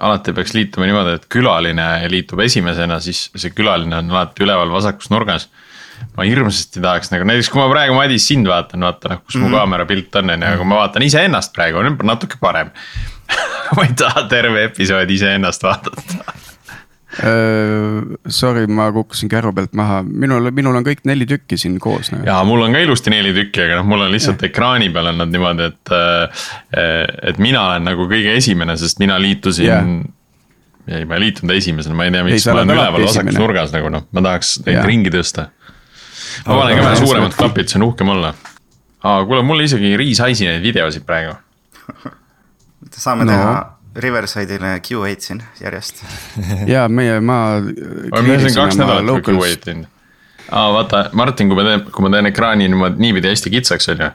alati peaks liituma niimoodi, et külaline liitub esimesena, siis see külaline on alati üleval vasakus nurgas. ma hirmsasti tahaks nagu näiteks, kui ma praegu Madis sind vaatan, vaata noh, kus mm -hmm. mu kaamera pilt on, on ju, aga ma vaatan iseennast praegu, on natuke parem ma ei taha terve episoodi iseennast vaadata sorry, ma kukkusin käru pealt maha, minul, minul on kõik neli tükki siin koos nagu.. ja mul on ka ilusti neli tükki, aga noh, mul on lihtsalt ja. ekraani peal on nad niimoodi, et. Et mina olen nagu kõige esimene, sest mina liitusin ja. ei, ma ei liitunud esimesena, ma ei tea, miks ei, ma olen üleval vasakus nurgas nagu noh, ma tahaks neid ja. ringi tõsta. ma panen ka vähe suuremad klapid, see on uhkem olla. aa, kuule, mul isegi Riis Aisi neid videosid praegu. saame no. teha Riverside'ile Q8 siin järjest. ja meie, ma. me siin kaks nädalat Q8 teinud. aa, vaata, Martin, kui ma teen, kui ma teen ekraani niimoodi niipidi hästi kitsaks, on ju.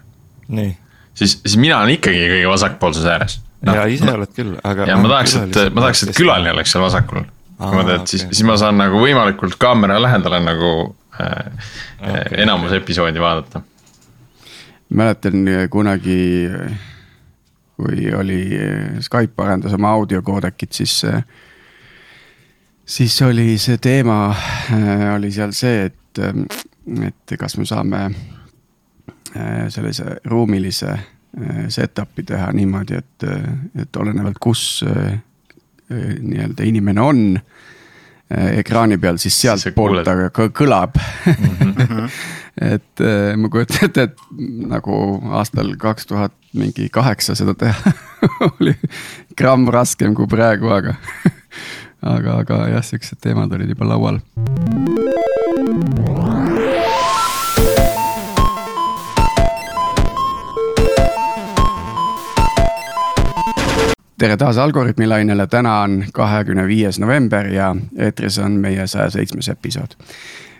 nii. siis, siis mina olen ikkagi kõige vasakpoolses ääres no,. ja ise oled küll, aga. ja ma tahaks, et, ma tahaks, et külaline oleks seal vasakul. niimoodi, et okay. siis, siis ma saan nagu võimalikult kaamera lähedale nagu äh, okay, enamus okay. episoodi vaadata. mäletan kunagi kui oli Skype arendas oma audiokoodekit, siis. siis oli see teema, oli seal see, et, et kas me saame sellise ruumilise setup'i teha niimoodi, et, et olenevalt, kus nii-öelda inimene on ekraani peal, siis sealtpoolt ta kõlab mm. -hmm. et ma kujutan ette, et nagu aastal kaks tuhat mingi kaheksa seda teha oli gramm raskem kui praegu, aga aga, aga jah, siuksed teemad olid juba laual. Tere taas Algorütmi lainele, täna on kahekümne viies november ja eetris on meie saja seitsmes episood.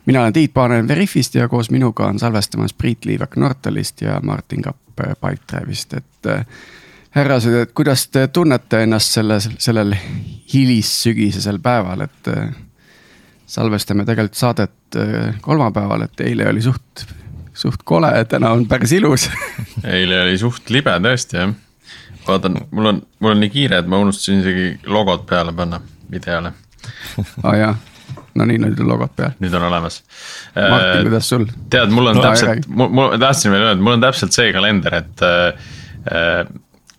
Mina olen Tiit Paananen Veriffist ja koos minuga on salvestamas Priit Liivak Nortalist ja Martin Kapp Pipedrive'ist, et äh, härrased, et kuidas te tunnete ennast selles, sellel hilissügisesel päeval, et äh, salvestame tegelikult saadet äh, kolmapäeval, et eile oli suht, suht kole, täna on päris ilus. Eile oli suht libe tõesti jah. Vaatan, mul on, mul on nii kiire, et ma unustasin isegi logod peale panna videole aa ah, jah no nii, nüüd on logod peal. nüüd on olemas. Martin, äh, kuidas sul? tead, mul on no, täpselt, mul, tahtsin veel öelda, et mul on täpselt see kalender, et äh,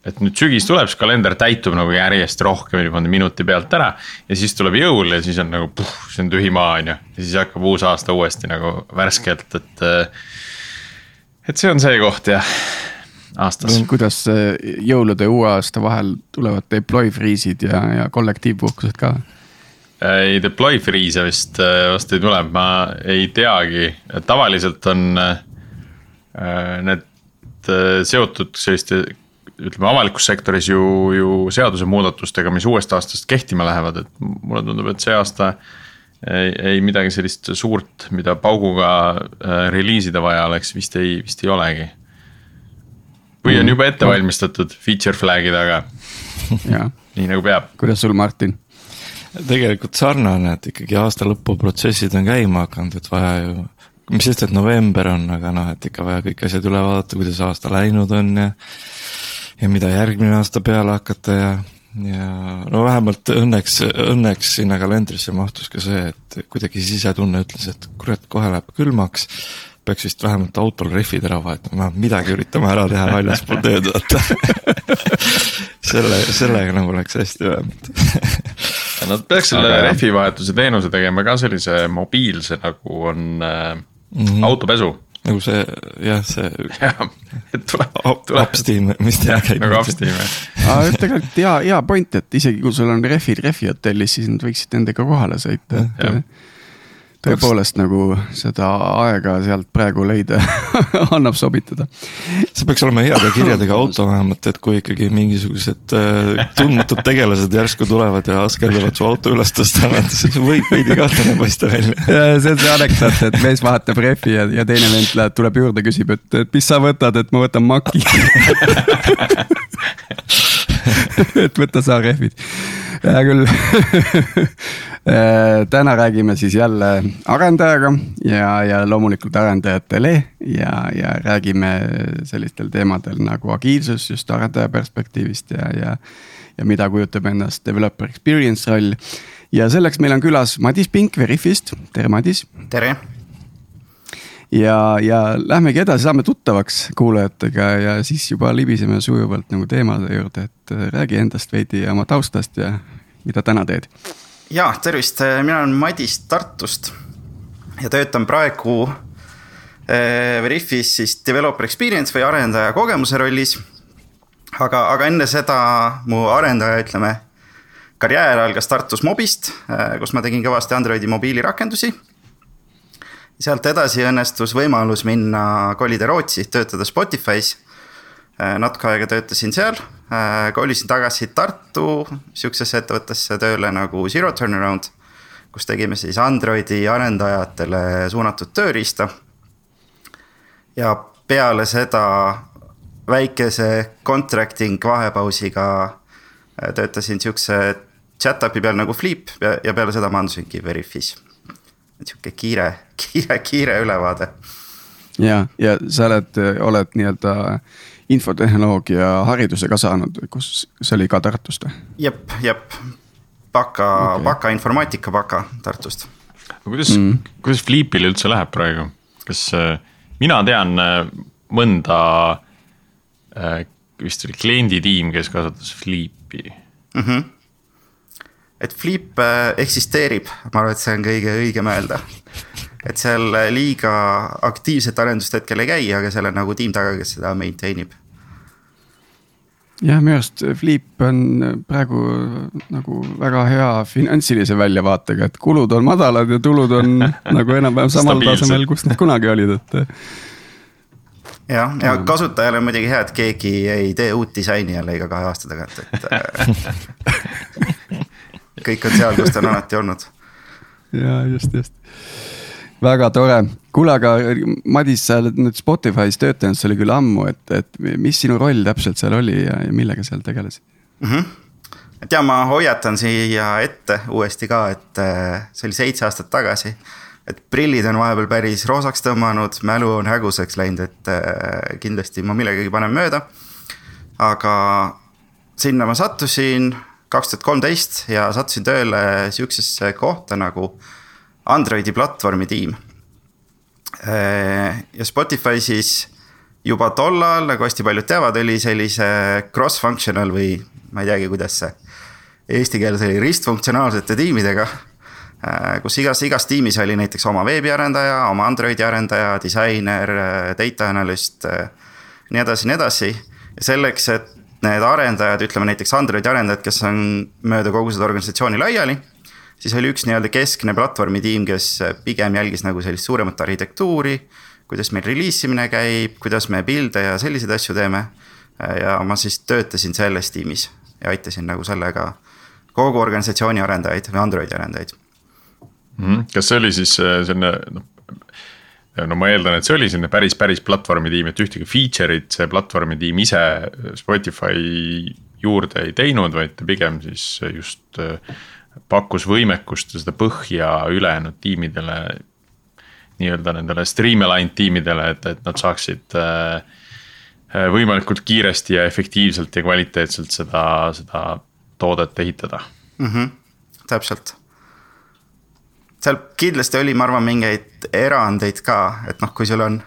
et nüüd sügis tuleb, siis kalender täitub nagu järjest rohkem niimoodi minuti pealt ära. ja siis tuleb jõul ja siis on nagu puh, see on tühi maa, on ju, ja siis hakkab uus aasta uuesti nagu värskelt, et. Äh, et see on see koht jah, aastas. kuidas jõulude ja uue aasta vahel tulevad deploy freeze'id ja, ja kollektiivpuhkused ka? ei deploy freeze'e vist äh, vast ei tule, ma ei teagi, tavaliselt on äh, need äh, seotud selliste ütleme avalikus sektoris ju, ju seadusemuudatustega, mis uuest aastast kehtima lähevad, et mulle tundub, et see aasta ei, ei midagi sellist suurt, mida pauguga äh, reliisida vaja oleks, vist ei, vist ei olegi. Või on mm. juba ette valmistatud feature flag'i taga nii nagu peab. kuidas sul, Martin? tegelikult sarnane, et ikkagi aasta lõpu protsessid on käima hakanud, et vaja ju, mis sest, et november on, aga noh, et ikka vaja kõik asjad üle vaadata, kuidas aasta läinud on ja. ja mida järgmine aasta peale hakata ja, ja no vähemalt õnneks, õnneks sinna kalendrisse mahtus ka see, et kuidagi sisetunne ütles, et kurat, kohe läheb külmaks peaks vist vähemalt autol rehvid ära vahetama, midagi üritame ära teha väljaspool tööd, vaata selle, sellega nagu läks hästi vähemalt Nad peaks selle Aga... rehvivahetuse teenuse tegema ka sellise mobiilse, nagu on äh, mm -hmm. autopesu. nagu see jah, see. jah, et tuleb, tuleb. Upsteam, mis ta käib. nagu Upsteam jah. tegelikult hea, hea point, et isegi kui sul on rehvid rehvi hotellis, siis nad võiksid nendega kohale sõita, et tõepoolest nagu seda aega sealt praegu leida annab sobitada. see peaks olema heade kirjadega auto vähemalt, et kui ikkagi mingisugused äh, tundmatud tegelased järsku tulevad ja askerdavad su auto üles tõsta, siis võib veidi kahtlane paista välja. see on see anekdoot, et mees vahetab rehvi ja, ja teine vend läheb, tuleb juurde, küsib, et, et mis sa võtad, et ma võtan maki et võta sa rehvid hea küll äh, täna räägime siis jälle arendajaga ja, ja loomulikult arendajatele ja, ja räägime sellistel teemadel nagu agiilsus just arendaja perspektiivist ja, ja. ja mida kujutab endast developer experience roll. ja selleks meil on külas Madis Pink Veriffist, tere Madis. tere. Ja, ja lähmegi edasi, saame tuttavaks kuulajatega ja siis juba libiseme sujuvalt nagu teemade juurde, et äh, räägi endast veidi ja oma taustast ja mida täna teed. ja tervist, mina olen Madis Tartust ja töötan praegu äh, Veriffis siis developer experience või arendaja kogemuse rollis. aga, aga enne seda mu arendaja, ütleme, karjäär algas Tartus Mobist, äh, kus ma tegin kõvasti Androidi mobiilirakendusi. Sealt edasi õnnestus võimalus minna, kolida Rootsi, töötada Spotify's. Äh, natuke aega töötasin seal, kolisin tagasi Tartu sihukesesse ettevõttesse tööle nagu Zero Turnaround kus tegime siis Androidi arendajatele suunatud tööriista. ja peale seda väikese contracting vahepausiga äh, töötasin sihukese chat-up'i peal nagu Flip ja, ja peale seda maandusingi Veriffis. Sihuke kiire, kiire, kiire ülevaade. ja, ja sa oled, oled nii-öelda infotehnoloogia hariduse ka saanud, kus, see oli ka Tartust või? jep, jep baka okay., baka informaatika baka Tartust. kuidas mm., kuidas Flipil üldse läheb praegu, kas äh, mina tean äh, mõnda äh,, vist oli klienditiim, kes kasutas Flipi mm. -hmm. Et Flip äh, eksisteerib, ma arvan, et see on kõige õigem öelda. et seal äh, liiga aktiivset arendust hetkel ei käi, aga seal on nagu tiim taga, kes seda maintain ib jah, minu arust Flip on praegu nagu väga hea finantsilise väljavaatega, et kulud on madalad ja tulud on nagu enam-vähem samal tasemel, kus nad kunagi olid, et. jah, ja kasutajale on muidugi hea, et keegi ei tee uut disaini jälle iga kahe aasta tagant, et kõik on seal, kus ta on alati olnud. ja just, just väga tore, kuule, aga Madis, sa oled nüüd Spotify's töötanud, see oli küll ammu, et, et mis sinu roll täpselt seal oli ja, ja millega seal tegelesid mm? -hmm. et ja ma hoiatan siia ette uuesti ka, et äh, see oli seitse aastat tagasi. et prillid on vahepeal päris roosaks tõmmanud, mälu on häguseks läinud, et äh, kindlasti ma millegagi panen mööda. aga sinna ma sattusin kaks tuhat kolmteist ja sattusin tööle sihukesesse kohta nagu Androidi platvormi tiim. Äh, ja Spotify siis juba tollal, nagu hästi paljud teavad, oli sellise cross-functional või ma ei teagi, kuidas see eesti keeles oli ristfunktsionaalsete tiimidega. Äh, kus igas, igas tiimis oli näiteks oma veebiarendaja, oma Androidi arendaja, disainer, data analyst, nii edasi, nii edasi. ja selleks, et need arendajad, ütleme näiteks Androidi arendajad, kes on mööda kogu seda organisatsiooni laiali siis oli üks nii-öelda keskne platvormi tiim, kes pigem jälgis nagu sellist suuremat arhitektuuri. kuidas meil reliisimine käib, kuidas me pilde ja selliseid asju teeme. ja ma siis töötasin selles tiimis ja aitasin nagu sellega kogu organisatsiooni arendajaid või Androidi arendajaid mm. kas see oli siis äh, selline noh, no ma eeldan, et see oli selline päris, päris platvormi tiim, et ühtegi feature'it see platvormi tiim ise Spotify juurde ei teinud, vaid pigem siis just äh, pakkus võimekust ja seda põhja ülejäänud tiimidele. nii-öelda nendele streamline tiimidele, et, et nad saaksid äh, äh, võimalikult kiiresti ja efektiivselt ja kvaliteetselt seda, seda toodet ehitada mm. -hmm, täpselt seal kindlasti oli, ma arvan, mingeid erandeid ka, et noh, kui sul on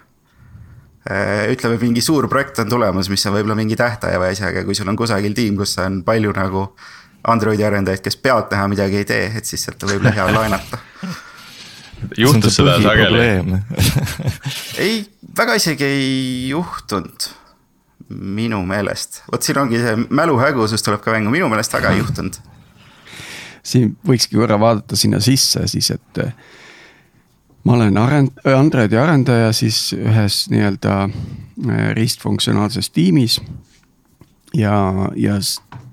äh, ütleme, mingi suur projekt on tulemas, mis on võib-olla mingi tähtaja või asjaga, kui sul on kusagil tiim, kus on palju nagu Androidi arendajaid, kes pealtnäha midagi ei tee, et siis sealt võib hea laenata juhtus seda sageli? ei, väga isegi ei juhtunud minu meelest, vot siin ongi see mäluhägusus tuleb ka mängu, minu meelest väga ei juhtunud. Siin võikski korra vaadata sinna sisse siis, et eh, ma olen arend-, Androidi arendaja siis ühes nii-öelda eh, ristfunktsionaalses tiimis. ja, ja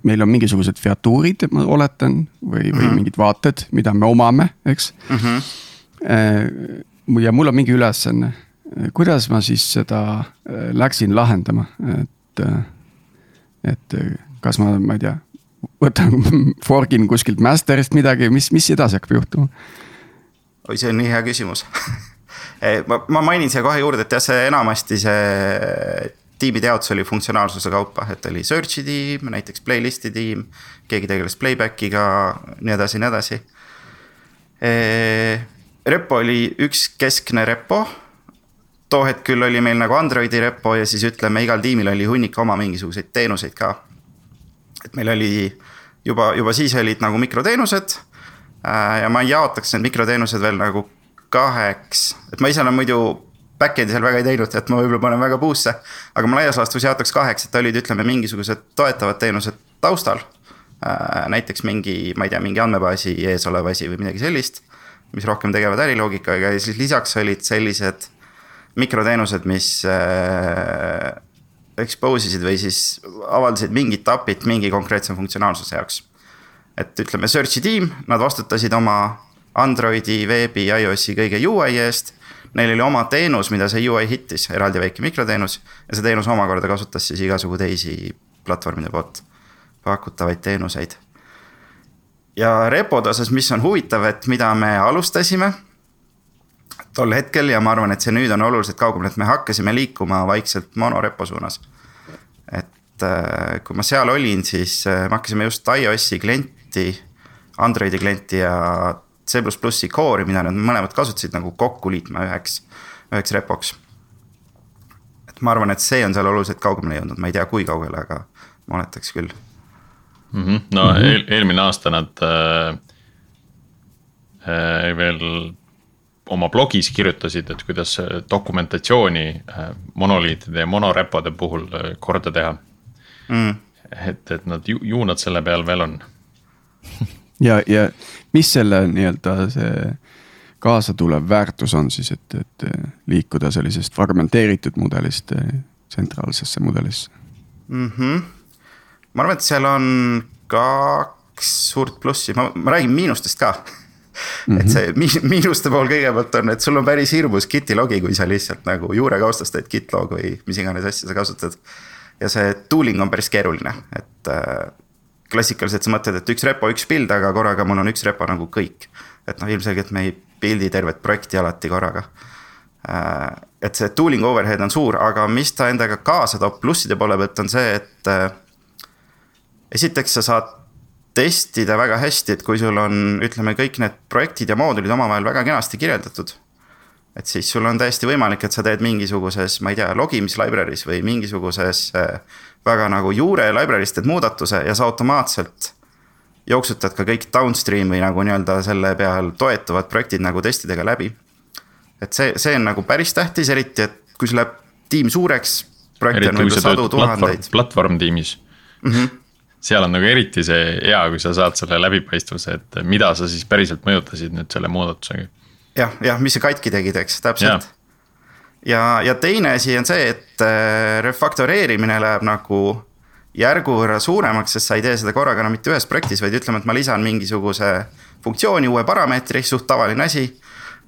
meil on mingisugused featuurid, ma oletan, või, või mm -hmm. mingid vaated, mida me omame, eks mm. -hmm. ja mul on mingi ülesanne, kuidas ma siis seda läksin lahendama, et, et kas ma, ma ei tea, võtan, forgin kuskilt master'ist midagi, mis, mis edasi hakkab juhtuma? oi, see on nii hea küsimus ma, ma mainin siia kohe juurde, et jah, see enamasti see tiimide jaotus oli funktsionaalsuse kaupa, et oli search'i tiim, näiteks playlist'i tiim. keegi tegeles playback'iga, nii edasi, nii edasi. Repo oli üks keskne repo. too hetk küll oli meil nagu Androidi repo ja siis ütleme, igal tiimil oli hunnik oma mingisuguseid teenuseid ka. Et meil oli juba, juba siis olid nagu mikroteenused. ja ma jaotaks need mikroteenused veel nagu kaheks, et ma ise olen muidu back-end'i seal väga ei teinud, et ma võib-olla panen väga puusse. aga ma laias laastus jaotaks kaheks, et olid, ütleme, mingisugused toetavad teenused taustal. näiteks mingi, ma ei tea, mingi andmebaasi ees olev asi või midagi sellist. mis rohkem tegelevad äriloogikaga ja siis lisaks olid sellised mikroteenused, mis äh, expose isid või siis avaldasid mingit API-t mingi konkreetse funktsionaalsuse jaoks. et ütleme, search'i tiim, nad vastutasid oma Androidi, veebi, iOS-i kõige UI eest neil oli oma teenus, mida see UI hittis, eraldi väike mikroteenus. ja see teenus omakorda kasutas siis igasugu teisi platvormide poolt pakutavaid teenuseid. ja repode osas, mis on huvitav, et mida me alustasime tol hetkel ja ma arvan, et see nüüd on oluliselt kaugemal, et me hakkasime liikuma vaikselt monorepo suunas. et äh, kui ma seal olin, siis äh, me hakkasime just iOS-i klienti, Androidi klienti ja C++-i core'i, mida nad mõlemad kasutasid nagu kokku liitma üheks, üheks repoks. et ma arvan, et see on seal oluliselt kaugemale jõudnud, ma ei tea, kui kaugele, aga ma oletaks küll mm. -hmm. no mm -hmm. eel, eelmine aasta nad äh, äh, veel oma blogis kirjutasid, et kuidas dokumentatsiooni äh, monoliitide ja monorepode puhul äh, korda teha. Mm.. et, et nad ju, ju nad selle peal veel on. Ja, ja mis selle nii-öelda see kaasatulev väärtus on siis, et, et liikuda sellisest fragmenteeritud mudelist tsentraalsesse mudelisse? Mm? -hmm. ma arvan, et seal on kaks suurt plussi, ma, ma räägin miinustest ka Mm -hmm. et see miinuste pool kõigepealt on, et sul on päris hirmus Giti logi, kui sa lihtsalt nagu juurekaustast teed git log või mis iganes asja sa kasutad. ja see tooling on päris keeruline, et äh, klassikaliselt sa mõtled, et üks repo, üks build, aga korraga mul on üks repo nagu kõik. et noh, ilmselgelt me ei build'i tervet projekti alati korraga. Äh, et see tooling overhead on suur, aga mis ta endaga kaasa toob plusside poole pealt, on see, et. Äh, esiteks sa saad testida väga hästi, et kui sul on, ütleme, kõik need projektid ja moodulid omavahel väga kenasti kirjeldatud et siis sul on täiesti võimalik, et sa teed mingisuguses, ma ei tea, logimis library's või mingisuguses äh, väga nagu juure library's teed muudatuse ja sa automaatselt jooksutad ka kõik downstream või nagu nii-öelda selle peal toetuvad projektid nagu testidega läbi. et see, see on nagu päris tähtis, eriti et kui sul läheb tiim suureks, projekte on võib-olla sadu tuhandeid. platvorm tiimis mm. -hmm. Seal on nagu eriti see hea, kui sa saad selle läbipaistvuse, et mida sa siis päriselt mõjutasid nüüd selle muudatusega jah, jah, mis sa katki tegid, eks, täpselt. ja, ja teine asi on see, et äh, refaktoreerimine läheb nagu järgu võrra suuremaks, sest sa ei tee seda korraga enam mitte ühes projektis, vaid ütleme, et ma lisan mingisuguse funktsiooni, uue parameetri, suht tavaline asi.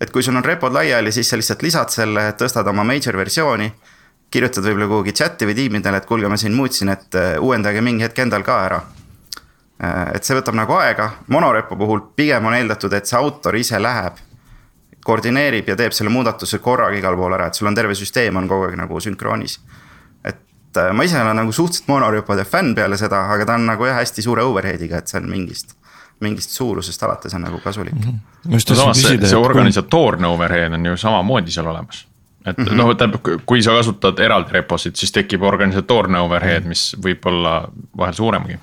et kui sul on repod laiali, siis sa lihtsalt lisad selle, tõstad oma major versiooni. Kirjutad võib-olla kuhugi chat'i või tiimidele, et kuulge, ma siin muutsin, et äh, uuendage mingi hetk endal ka ära. Äh, et see võtab nagu aega, monorepo puhul pigem on eeldatud, et see autor ise läheb koordineerib ja teeb selle muudatuse korraga igal pool ära, et sul on terve süsteem on kogu aeg nagu sünkroonis. et äh, ma ise olen nagu suhteliselt monorüpode fänn peale seda, aga ta on nagu jah, hästi suure overhead'iga, et see on mingist mingist suurusest alates on nagu kasulik mm. -hmm. no samas see, see organisatoorne overhead on ju samamoodi seal olemas. Et mm -hmm. noh, tähendab, kui sa kasutad eraldi reposid, siis tekib organisatoorne overhead, mis võib olla vahel suuremgi.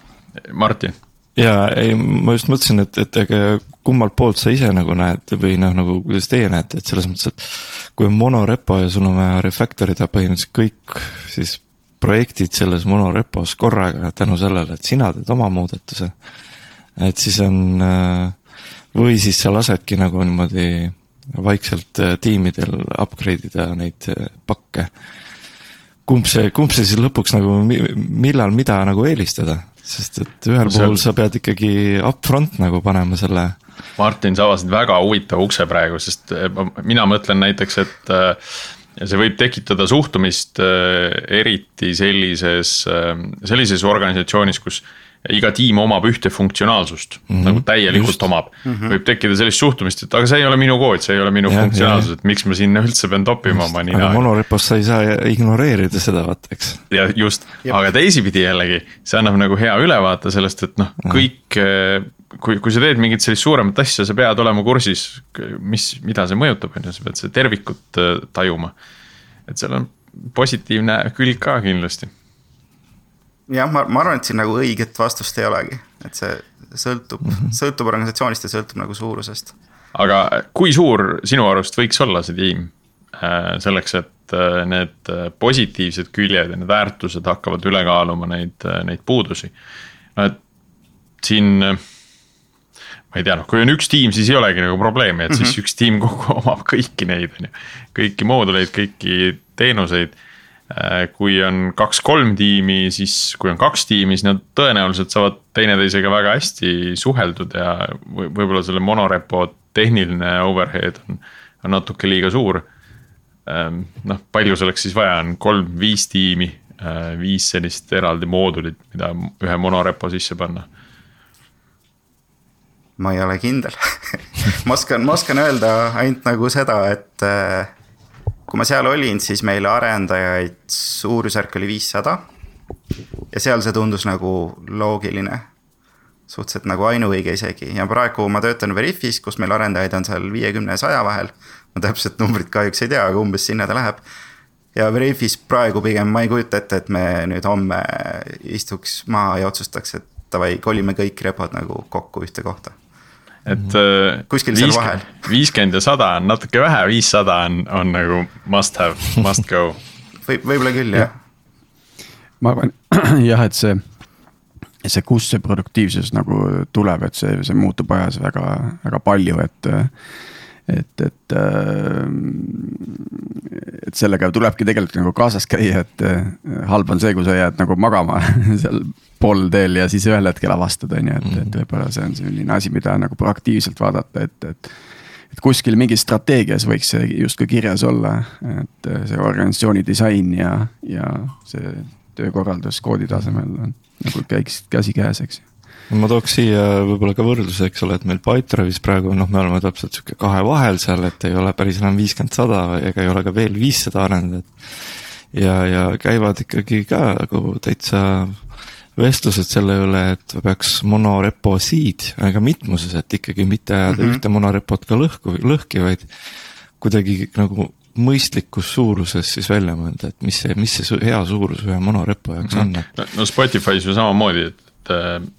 Martin ja ei, ma just mõtlesin, et, et ega kummalt poolt sa ise nagu näed või noh, nagu kuidas teie näete, et selles mõttes, et. kui on monorepo ja sul on vaja refactor ida põhimõtteliselt kõik siis projektid selles monorepos korraga tänu sellele, et sina teed oma muudatuse. et siis on või siis sa lasedki nagu niimoodi vaikselt tiimidel upgrade ida neid pakke. kumb see, kumb see siis lõpuks nagu, millal mida nagu eelistada, sest et ühel no, puhul sa pead ikkagi upfront nagu panema selle Martin, sa avasid väga huvitava ukse praegu, sest eh, mina mõtlen näiteks, et see võib tekitada suhtumist eriti sellises, sellises organisatsioonis, kus iga tiim omab ühte funktsionaalsust mm, -hmm. nagu täielikult Just. omab mm. -hmm. võib tekkida sellist suhtumist, et aga see ei ole minu kood, see ei ole minu ja, funktsionaalsus, et miks ma sinna üldse pean toppima oma nina. aga monorepos sa ei saa ignoreerida seda vaata, eks. ja just, aga teisipidi jällegi, see annab nagu hea ülevaate sellest, et noh, kõik kui, kui sa teed mingit sellist suuremat asja, sa pead olema kursis, mis, mida see mõjutab, on ju, sa pead seda tervikut äh, tajuma. et seal on positiivne külg ka kindlasti jah, ma, ma arvan, et siin nagu õiget vastust ei olegi, et see sõltub mm, -hmm. sõltub organisatsioonist ja sõltub nagu suurusest. aga kui suur sinu arust võiks olla see tiim äh, selleks, et äh, need äh, positiivsed küljed ja need väärtused hakkavad üle kaaluma neid, neid puudusi? no et siin ma ei tea, noh, kui on üks tiim, siis ei olegi nagu probleemi, et siis mm -hmm. üks tiim kogu omab kõiki neid, on ju. kõiki mooduleid, kõiki teenuseid kui on kaks-kolm tiimi, siis kui on kaks tiimi, siis nad tõenäoliselt saavad teineteisega väga hästi suheldud ja võib-olla selle monorepo tehniline overhead on, on natuke liiga suur. Ähm, noh, palju selleks siis vaja on, kolm-viis tiimi, äh, viis sellist eraldi moodulit, mida ühe monorepo sisse panna. Ma ei ole kindel. Ma oskan, ma oskan öelda ainult nagu seda, et äh, kui ma seal olin, siis meil arendajaid suurusjärk oli viissada. ja seal see tundus nagu loogiline, suhteliselt nagu ainuõige isegi ja praegu ma töötan Veriffis, kus meil arendajaid on seal viiekümne ja saja vahel. ma täpset numbrit kahjuks ei tea, aga umbes sinna ta läheb. ja Veriffis praegu pigem ma ei kujuta ette, et me nüüd homme istuks maha ja otsustaks, et davai, kolime kõik repod nagu kokku ühte kohta et. Äh, kuskil seal vahel. viiskümmend ja sada on natuke vähe, viissada on, on nagu must have, must go võib, võib-olla küll jah ja.. ma arvan jah, et see, see, kust see produktiivsus nagu tuleb, et see, see muutub ajas väga, väga palju, et et, et, äh, et sellega tulebki tegelikult nagu kaasas käia, et äh, halb on see, kui sa jääd nagu magama seal poolteel ja siis ühel hetkel avastad, on ju, et, et mhm. võib-olla see on selline asi, mida nagu proaktiivselt vaadata, et, et. et kuskil mingis strateegias võiks see justkui kirjas olla, et see organisatsiooni disain ja, ja see töökorraldus koodi tasemel on nagu käiksid käsikäes, eks ma tooks siia võib-olla ka võrdluse, eks ole, et meil Pipedrive'is praegu noh, me oleme täpselt sihuke kahe vahel seal, et ei ole päris enam viiskümmend, sada ega ei ole ka veel viissada arendajat. ja, ja käivad ikkagi ka nagu täitsa vestlused selle üle, et peaks monoreposid, aga mitmuses, et ikkagi mitte ajada mm -hmm. ühte monorepot ka lõhku, lõhki, vaid kuidagi nagu mõistlikus suuruses siis välja mõelda, et mis see, mis see hea suurus ühe monorepo jaoks mm -hmm. on, et. no Spotify's ju samamoodi, et, et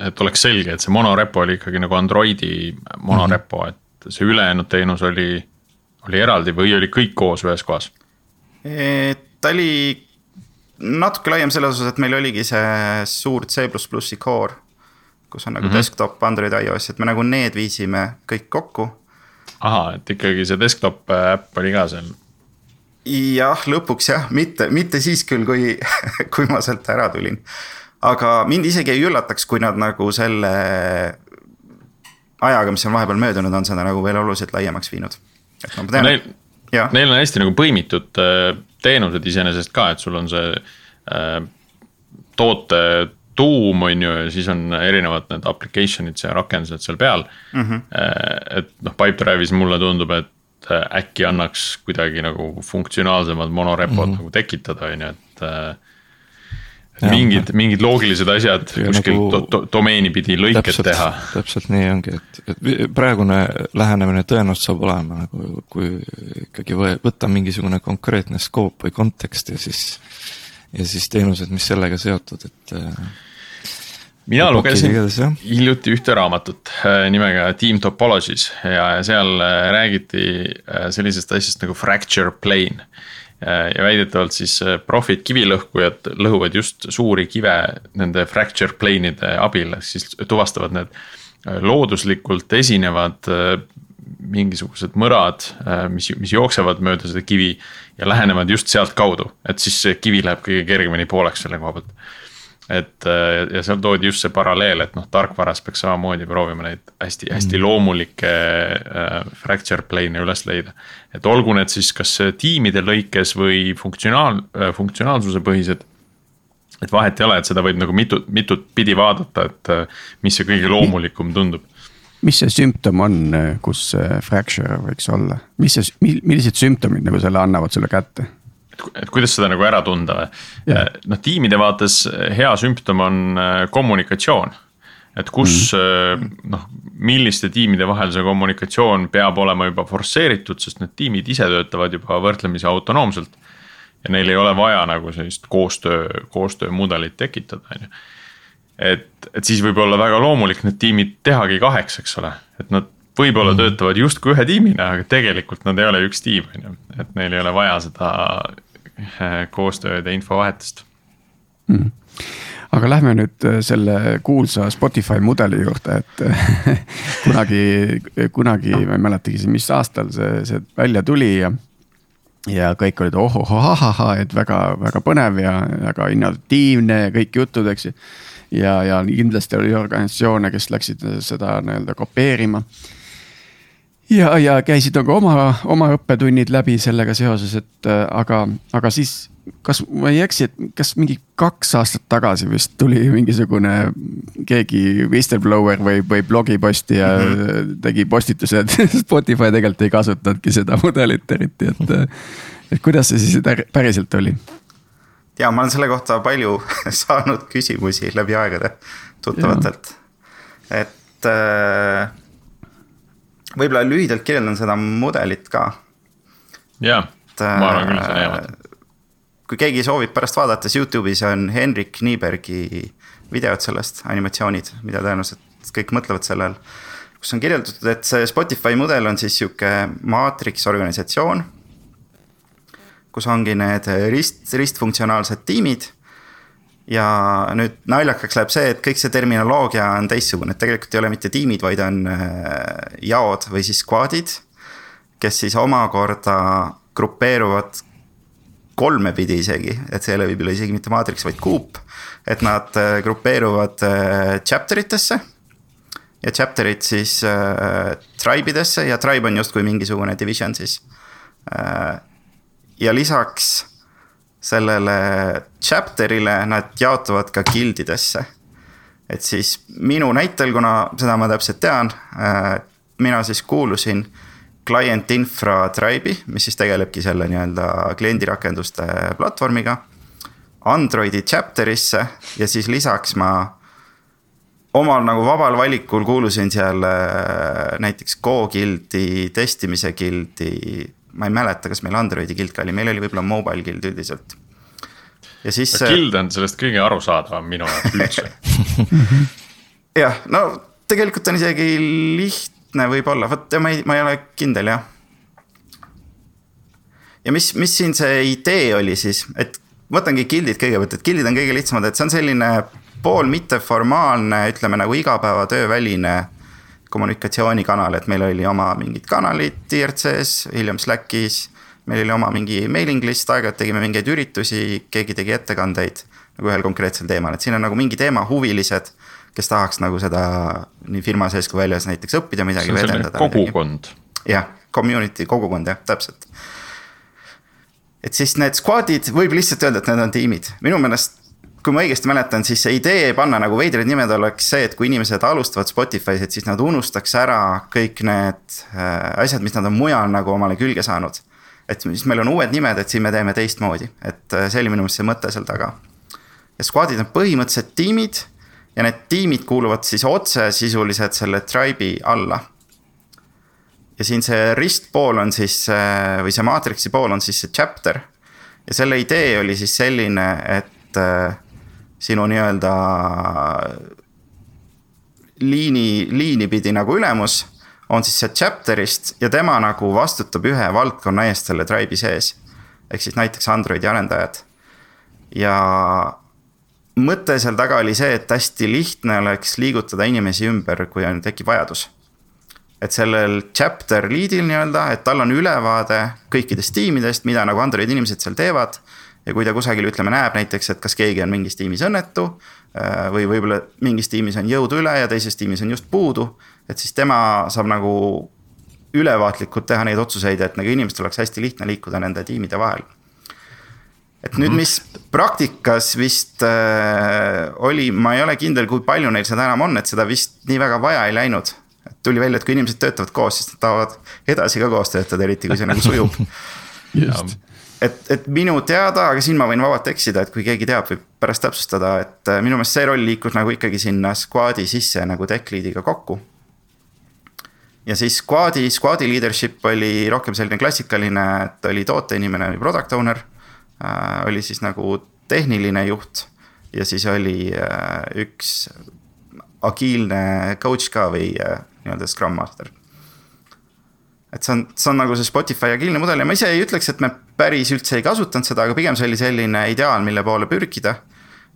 et oleks selge, et see monorepo oli ikkagi nagu Androidi monorepo mm, -hmm. et see ülejäänud teenus oli, oli eraldi või oli kõik koos ühes kohas? ta oli natuke laiem selles osas, et meil oligi see suur C++-i core, kus on nagu mm -hmm. desktop, Android, iOS, et me nagu need viisime kõik kokku. ahah, et ikkagi see desktop äpp oli ka seal? jah, lõpuks jah, mitte, mitte siis küll, kui kui ma sealt ära tulin aga mind isegi ei üllataks, kui nad nagu selle ajaga, mis on vahepeal möödunud, on seda nagu veel oluliselt laiemaks viinud. et ma tean, neil, neil on hästi nagu põimitud äh, teenused iseenesest ka, et sul on see äh, toote tuum on ju ja siis on erinevad need application'id ja rakendused seal peal mm. -hmm. et noh, Pipedrive'is mulle tundub, et äh, äkki annaks kuidagi nagu funktsionaalsemad monorepod mm -hmm. nagu tekitada, on ju, et mingid, mingid loogilised asjad kuskil nagu, do, do, domeeni pidi lõiked täpselt, teha. täpselt nii ongi, et, et praegune lähenemine tõenäoliselt saab olema nagu, kui ikkagi võtta mingisugune konkreetne skoop või kontekst ja siis. ja siis teenused, mis sellega seotud, et. mina lugesin hiljuti ühte raamatut äh, nimega Team Topologies ja seal äh, räägiti äh, sellisest asjast nagu fracture plane Äh, ja väidetavalt siis äh, profid kivilõhkujad lõhuvad just suuri kive nende fracture plane'ide abil, ehk siis tuvastavad need äh, looduslikult esinevad mingisugused mõrad, mis, mis jooksevad mööda seda kivi ja lähenevad just sealtkaudu, et siis see kivi läheb kõige kergemini pooleks selle koha pealt et äh, ja seal toodi just see paralleel, et noh, tarkvaras peaks samamoodi proovima neid hästi, hästi mm. loomulikke äh, fracture plane'e üles leida. et olgu need siis kas tiimide lõikes või funktsionaal äh,, funktsionaalsuse põhised et vahet ei ole, et seda võib nagu mitut, mitut pidi vaadata, et äh, mis see kõige loomulikum tundub. mis see sümptom on, kus see fracture võiks olla, mis see, millised sümptomid nagu selle annavad sulle kätte? Et, kuidas seda nagu ära tunda või? noh, tiimide vaates hea sümptom on äh, kommunikatsioon. et kus mm. noh, milliste tiimide vahel see kommunikatsioon peab olema juba forsseeritud, sest need tiimid ise töötavad juba võrdlemisi autonoomselt ja neil ei ole vaja nagu sellist koostöö, koostöömudelit tekitada, on ju. et, et siis võib olla väga loomulik need tiimid tehagi kaheks, eks ole, et nad võib-olla mm. töötavad justkui ühe tiimina, aga tegelikult nad ei ole üks tiim, on ju, et neil ei ole vaja seda eh, koostööd ja infovahetust mm aga lähme nüüd eh, selle kuulsa Spotify mudeli juurde, et kunagi, kunagi ma ei mäletagi, mis aastal see, see välja tuli ja ja kõik olid ohohohahaha, et väga-väga põnev ja väga innovatiivne ja kõik jutud, eks ju. ja, ja kindlasti oli organisatsioone, kes läksid seda nii-öelda kopeerima. Ja, ja käisid nagu oma, oma õppetunnid läbi sellega seoses, et aga, aga siis kas ma ei eksi, et kas mingi kaks aastat tagasi vist tuli mingisugune keegi whistleblower või, või blogiposti ja mm -hmm. tegi postituse, et Spotify tegelikult ei kasutanudki seda mudelit eriti, et. et kuidas see siis päriselt oli? ja ma olen selle kohta palju saanud küsimusi läbi aegade tuttavatelt, et äh, võib-olla lühidalt kirjeldan seda mudelit ka. jaa, ma arvan küll, see on hea mõte kui keegi soovib pärast vaadata, siis Youtube'is on Henrik Niibergi videod sellest, animatsioonid, mida tõenäoliselt kõik mõtlevad selle all. kus on kirjeldatud, et see Spotify mudel on siis sihuke maatriks organisatsioon. kus ongi need rist, ristfunktsionaalsed tiimid. Ja nüüd naljakaks läheb see, et kõik see terminoloogia on teistsugune, et tegelikult ei ole mitte tiimid, vaid on äh, jaod või siis squad'id. kes siis omakorda grupeeruvad kolme pidi isegi, et see ei ole võib-olla isegi mitte maatriks, vaid kuup. et nad äh, grupeeruvad äh, chapter itesse. ja chapter'id siis äh, tribe idesse ja tribe on justkui mingisugune division siis äh,. ja lisaks sellele chapter'ile nad jaotuvad ka guildidesse. et siis minu näitel, kuna seda ma täpselt tean äh,, mina siis kuulusin client infra tribe'i, mis siis tegelebki selle nii-öelda kliendirakenduste platvormiga. Androidi chapter'isse ja siis lisaks ma omal nagu vabal valikul kuulusin seal äh, näiteks Go guild'i, testimise guild'i. Ma ei mäleta, kas meil Androidi guild ka oli, meil oli võib-olla mobile guild üldiselt. ja siis. Guild on sellest kõige arusaadavam minu jaoks üldse jah, no tegelikult on isegi lihtne võib-olla, vot ma ei, ma ei ole kindel jah. ja mis, mis siin see idee oli siis, et võtangi gildid kõigepealt, et gildid on kõige lihtsamad, et see on selline pool mitteformaalne, ütleme nagu igapäevatöö väline kommunikatsioonikanal, et meil oli oma mingid kanalid IRC-s, hiljem Slackis. meil oli oma mingi mailing list, aeg-ajalt tegime mingeid üritusi, keegi tegi ettekandeid nagu ühel konkreetsel teemal, et siin on nagu mingi teema, huvilised kes tahaks nagu seda nii firma sees kui väljas näiteks õppida midagi või edendada. kogukond. jah, community, kogukond jah, täpselt. et siis need squad'id, võib lihtsalt öelda, et need on tiimid, minu meelest kui ma õigesti mäletan, siis see idee panna nagu veidrad nimed oleks see, et kui inimesed alustavad Spotify's, et siis nad unustaks ära kõik need äh, asjad, mis nad on mujal nagu omale külge saanud. et siis meil on uued nimed, et siin me teeme teistmoodi, et äh, see oli minu meelest see mõte seal taga. ja squad'id on põhimõtteliselt tiimid ja need tiimid kuuluvad siis otse sisuliselt selle tribe'i alla. ja siin see ristpool on siis või see maatriksi pool on siis see chapter. ja selle idee oli siis selline, et äh, sinu nii-öelda liini, liini pidi nagu ülemus on siis see chapter'ist ja tema nagu vastutab ühe valdkonna eest selle tribe'i sees. ehk siis näiteks Androidi arendajad. ja mõte seal taga oli see, et hästi lihtne oleks liigutada inimesi ümber, kui on, tekib vajadus. et sellel chapter lead'il nii-öelda, et tal on ülevaade kõikidest tiimidest, mida nagu Androidi inimesed seal teevad. Ja kui ta kusagil ütleme näeb näiteks, et kas keegi on mingis tiimis õnnetu. Äh, või võib-olla mingis tiimis on jõudu üle ja teises tiimis on just puudu. et siis tema saab nagu ülevaatlikult teha neid otsuseid, et nagu inimestel oleks hästi lihtne liikuda nende tiimide vahel et nüüd, mis praktikas vist äh, oli, ma ei ole kindel, kui palju neil seda enam on, et seda vist nii väga vaja ei läinud. et tuli välja, et kui inimesed töötavad koos, siis nad tahavad edasi ka koos töötada, eriti kui see nagu sujub just et, et minu teada, aga siin ma võin vabalt eksida, et kui keegi teab, võib pärast täpsustada, et äh, minu meelest see roll liikus nagu ikkagi sinna squad'i sisse nagu tech lead'iga kokku. ja siis squad'i, squad'i leadership oli rohkem selline klassikaline, et oli tooteinimene või product owner äh,. oli siis nagu tehniline juht ja siis oli äh, üks agiilne coach ka või äh, nii-öelda scrum master et see on, see on nagu see Spotify agiilne mudel ja ma ise ei ütleks, et me päris üldse ei kasutanud seda, aga pigem see oli selline ideaal, mille poole pürgida.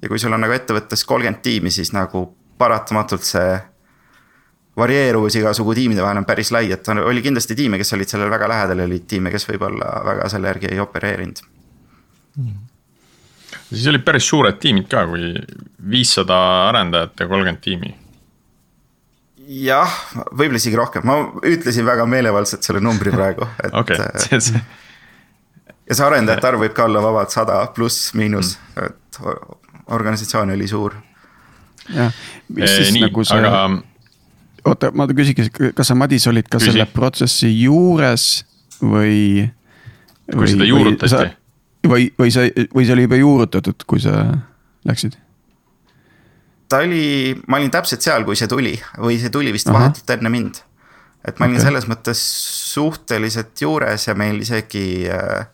ja kui sul on nagu ettevõttes kolmkümmend tiimi, siis nagu paratamatult see varieeruvus igasugu tiimide vahel on päris lai, et oli kindlasti tiime, kes olid sellele väga lähedal ja oli tiime, kes võib-olla väga selle järgi ei opereerinud mm.. siis olid päris suured tiimid ka, kui viissada arendajat ja kolmkümmend tiimi jah, võib-olla isegi rohkem, ma ütlesin väga meelevaldselt selle numbri praegu, et okay, see, see. Ja see arendajate arv võib ka olla vabalt sada pluss-miinus mm., et organisatsioon oli suur. jah, mis siis nii, nagu see aga... oota, ma küsiks, kas sa, Madis, olid ka Küsi. selle protsessi juures või? kui seda juurutati? või, või sa, või see oli juba juurutatud, kui sa läksid? ta oli, ma olin täpselt seal, kui see tuli või see tuli vist vahetult enne mind. et ma olin okay. selles mõttes suhteliselt juures ja meil isegi äh,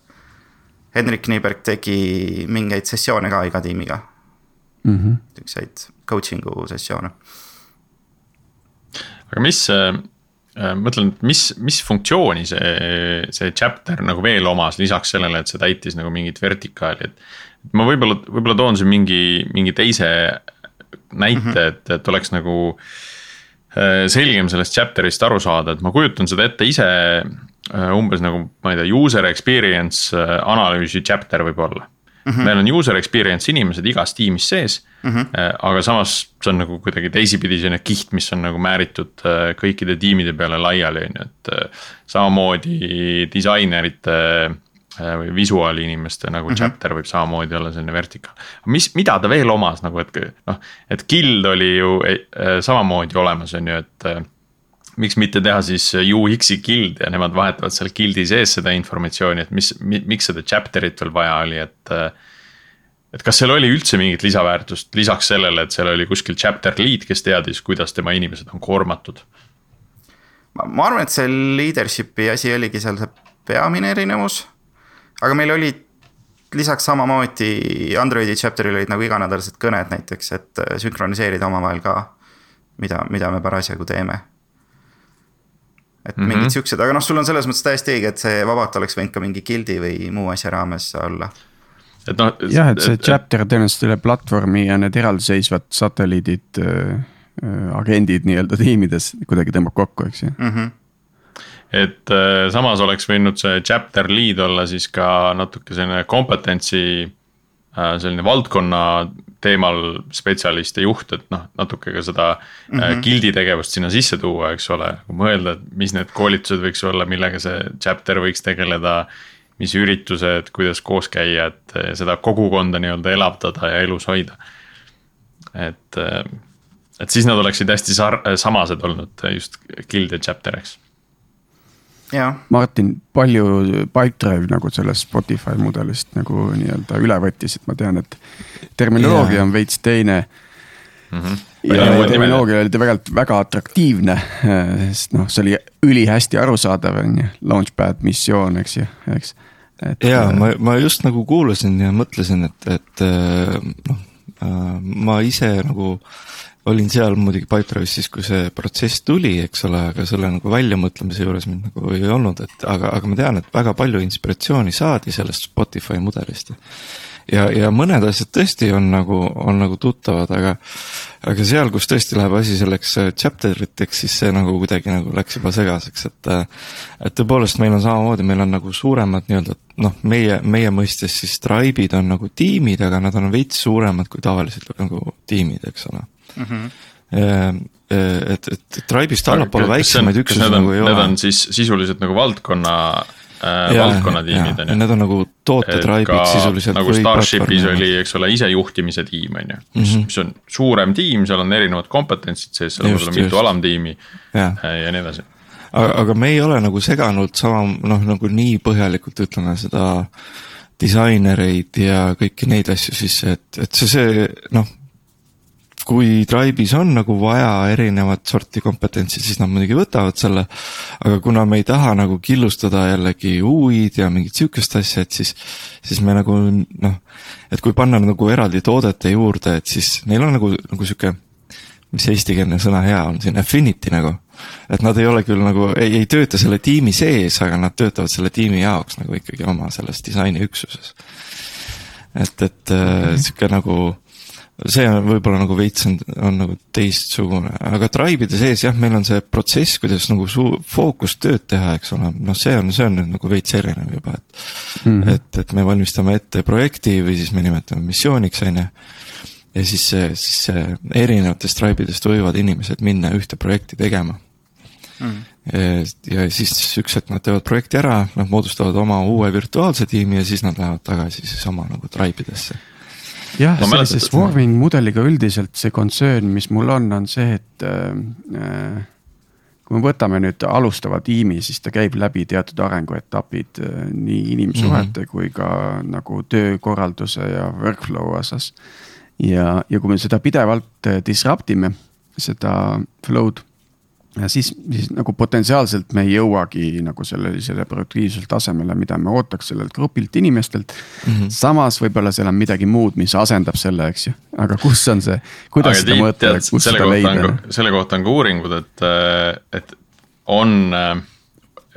Henrik Niiberg tegi mingeid sessioone ka iga tiimiga mm -hmm.. Siukseid coaching'u sessioone. aga mis äh,, mõtlen, mis, mis funktsiooni see, see chapter nagu veel omas, lisaks sellele, et see täitis nagu mingit vertikaali, et. ma võib-olla, võib-olla toon siin mingi, mingi teise näite mm, -hmm. et, et oleks nagu äh, selgem sellest chapter'ist aru saada, et ma kujutan seda ette ise äh, umbes nagu, ma ei tea, user experience äh, analüüsi chapter võib-olla mm. -hmm. meil on user experience inimesed igas tiimis sees mm, -hmm. aga samas see on nagu kuidagi teisipidi selline kiht, mis on nagu määritud kõikide tiimide peale laiali, on ju, et samamoodi disainerite Äh, või visuaalinimeste nagu mm -hmm. chapter võib samamoodi olla selline vertikaal. mis, mida ta veel omas nagu, et noh, et guild oli ju äh, samamoodi olemas, on ju, et äh, miks mitte teha siis UX-i guild ja nemad vahetavad seal guild'i sees seda informatsiooni, et mis, miks seda chapter'it veel vaja oli, et. et kas seal oli üldse mingit lisaväärtust lisaks sellele, et seal oli kuskil chapter lead, kes teadis, kuidas tema inimesed on koormatud? ma arvan, et see leadership'i asi oligi seal see peamine erinevus aga meil olid lisaks samamoodi Androidi chapter'il olid nagu iganädalased kõned näiteks, et äh, sünkroniseerida omavahel ka. mida, mida me parasjagu teeme. Et mm -hmm. mingid siuksed, aga noh, sul on selles mõttes täiesti õige, et see vabalt oleks võinud ka mingi guild'i või muu asja raames olla et noh. jah, et see et, chapter tõenäoliselt üle platvormi ja need eraldiseisvad satelliidid äh,, äh agendid nii-öelda tiimides kuidagi tõmbab kokku, eks ju mm. -hmm et äh, samas oleks võinud see chapter lead olla siis ka natuke selline kompetentsi. Selline valdkonna teemal spetsialist ja juht, et noh, natuke ka seda mm -hmm. äh, guild'i tegevust sinna sisse tuua, eks ole. mõelda, et mis need koolitused võiks olla, millega see chapter võiks tegeleda. mis üritused, kuidas koos käia, et äh, seda kogukonda nii-öelda elavdada ja elus hoida. et, äh, et siis nad oleksid hästi sar-, samased olnud just guild ja chapter, eks Martin, palju Pipedrive nagu sellest Spotify mudelist nagu nii-öelda üle võttis, et ma tean, et terminoloogia yeah. on veits teine mm. -hmm. ja terminoloogia oli väga, väga atraktiivne, sest noh, see oli ülihästi arusaadav, on ju, launchpad missioon, eks ju, eks. ja äh, ma, ma just nagu kuulasin ja mõtlesin, et, et noh, äh, ma ise nagu äh, olin seal muidugi Pipedrive'is siis, kui see protsess tuli, eks ole, aga selle nagu väljamõtlemise juures mind nagu ei olnud, et aga, aga ma tean, et väga palju inspiratsiooni saadi sellest Spotify mudelist. Ja, ja mõned asjad tõesti on nagu, on nagu tuttavad, aga, aga seal, kus tõesti läheb asi selleks chapter iteks, siis see nagu kuidagi nagu läks juba segaseks, et. et tõepoolest, meil on samamoodi, meil on nagu suuremad nii-öelda noh, meie, meie mõistes siis tribe'id on nagu tiimid, aga nad on veits suuremad kui tavaliselt nagu tiimid, eks ole mm. -hmm et, et Tribe'ist allapoole väiksemaid üksusi nagu ei ole. Need on siis sisuliselt nagu valdkonna äh, valdkonnatiimid on ju. Need on nagu tootetraibid sisuliselt. nagu Starshipis oli, eks ole, isejuhtimise tiim on ju, mis, Mhm. mis on suurem tiim, seal on erinevad kompetentsid sees, seal Just, võib olla mitu alamtiimi Jah. äh, ja nii edasi. aga, aga me ei ole nagu seganud sama, noh, nagu nii põhjalikult ütleme seda disainereid ja kõiki neid asju sisse, et, et see, see noh, kui Tribe'is on nagu vaja erinevat sorti kompetentsi, siis nad muidugi võtavad selle. aga kuna me ei taha nagu killustada jällegi UI-d ja mingit sihukest asja, et siis, siis me nagu noh, et kui panna nagu eraldi toodete juurde, et siis neil on nagu, nagu sihuke mis see eestikeelne sõna hea on siin, affinity nagu. et nad ei ole küll nagu, ei, ei tööta selle tiimi sees, aga nad töötavad selle tiimi jaoks nagu ikkagi oma selles disainiüksuses. et, et äh, sihuke nagu, see on võib-olla nagu veits on, on nagu teistsugune, aga Tribe'ide sees jah, meil on see protsess, kuidas nagu suu-, fookustööd teha, eks ole, noh, see on, see on nüüd nagu veits erinev juba, et mm. -hmm. et, et me valmistame ette projekti või siis me nimetame missiooniks, on ju ja siis see, siis see erinevatest tribe'idest võivad inimesed minna ühte projekti tegema mm.. ja siis üks hetk nad teevad projekti ära, nad moodustavad oma uue virtuaalse tiimi ja siis nad lähevad tagasi siis oma nagu tribe idesse. Jah, sellise swarming mudeliga üldiselt see concern, mis mul on, on see, et äh, kui me võtame nüüd alustava tiimi, siis ta käib läbi teatud arenguetapid äh, nii inimsuhete mm -hmm. kui ka nagu töökorralduse ja workflow osas. ja, ja kui me seda pidevalt äh, disrupt ime, seda flow'd ja siis, siis nagu potentsiaalselt me ei jõuagi nagu sellisele produktiivsele tasemele, mida me ootaks sellelt grupilt inimestelt mm. -hmm. samas võib-olla seal on midagi muud, mis asendab selle, eks ju, aga kus on see, kuidas aga seda mõõta kus selle seda kohta leida on, selle kohta on ka uuringud, et, et on äh,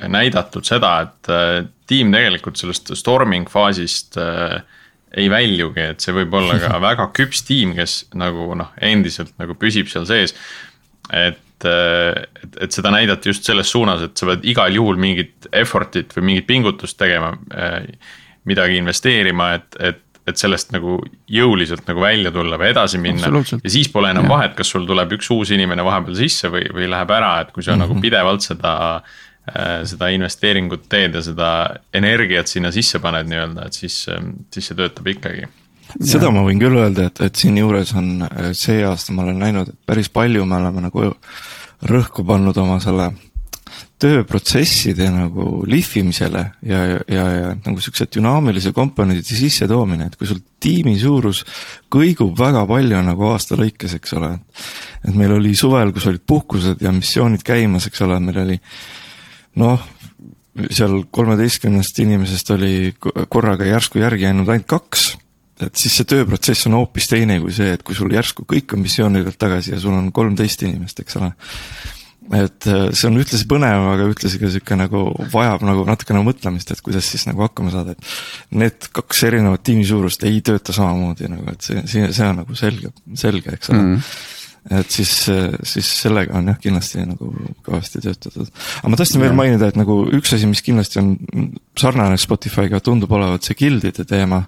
näidatud seda, et äh, tiim tegelikult sellest storming faasist äh, ei väljugi, et see võib olla ka väga küps tiim, kes nagu noh, endiselt nagu püsib seal sees. et, et, et seda näidati just selles suunas, et sa pead igal juhul mingit effort'it või mingit pingutust tegema. midagi investeerima, et, et, et sellest nagu jõuliselt nagu välja tulla või edasi minna. Ja siis pole enam Jah. vahet, kas sul tuleb üks uus inimene vahepeal sisse või, või läheb ära, et kui sa mm -hmm. nagu pidevalt seda seda investeeringut teed ja seda energiat sinna sisse paned nii-öelda, et siis, siis see töötab ikkagi seda ma võin küll öelda, et, et siinjuures on see aasta ma olen näinud, et päris palju me oleme nagu rõhku pannud oma selle tööprotsesside nagu lihvimisele ja, ja, ja, ja nagu siukse dünaamilise komponendide sissetoomine, et kui sul tiimi suurus kõigub väga palju nagu aasta lõikes, eks ole. et meil oli suvel, kus olid puhkused ja missioonid käimas, eks ole, meil oli noh, seal kolmeteistkümnest inimesest oli korraga järsku järgi jäänud ainult kaks et siis see tööprotsess on hoopis teine kui see, et kui sul järsku kõik on missioonidelt tagasi ja sul on kolmteist inimest, eks ole. et see on ühtlasi põnev, aga ühtlasi ka sihuke nagu vajab nagu natukene mõtlemist, et kuidas siis nagu hakkama saada, et. Need kaks erinevat tiimi suurust ei tööta samamoodi nagu, et see, see, see on nagu selge, selge, eks ole mm. -hmm. et siis, siis sellega on jah, kindlasti nagu kõvasti töötatud. aga ma tahtsin veel mainida, et nagu üks asi, mis kindlasti on sarnane Spotify'ga tundub olevat see gildide teema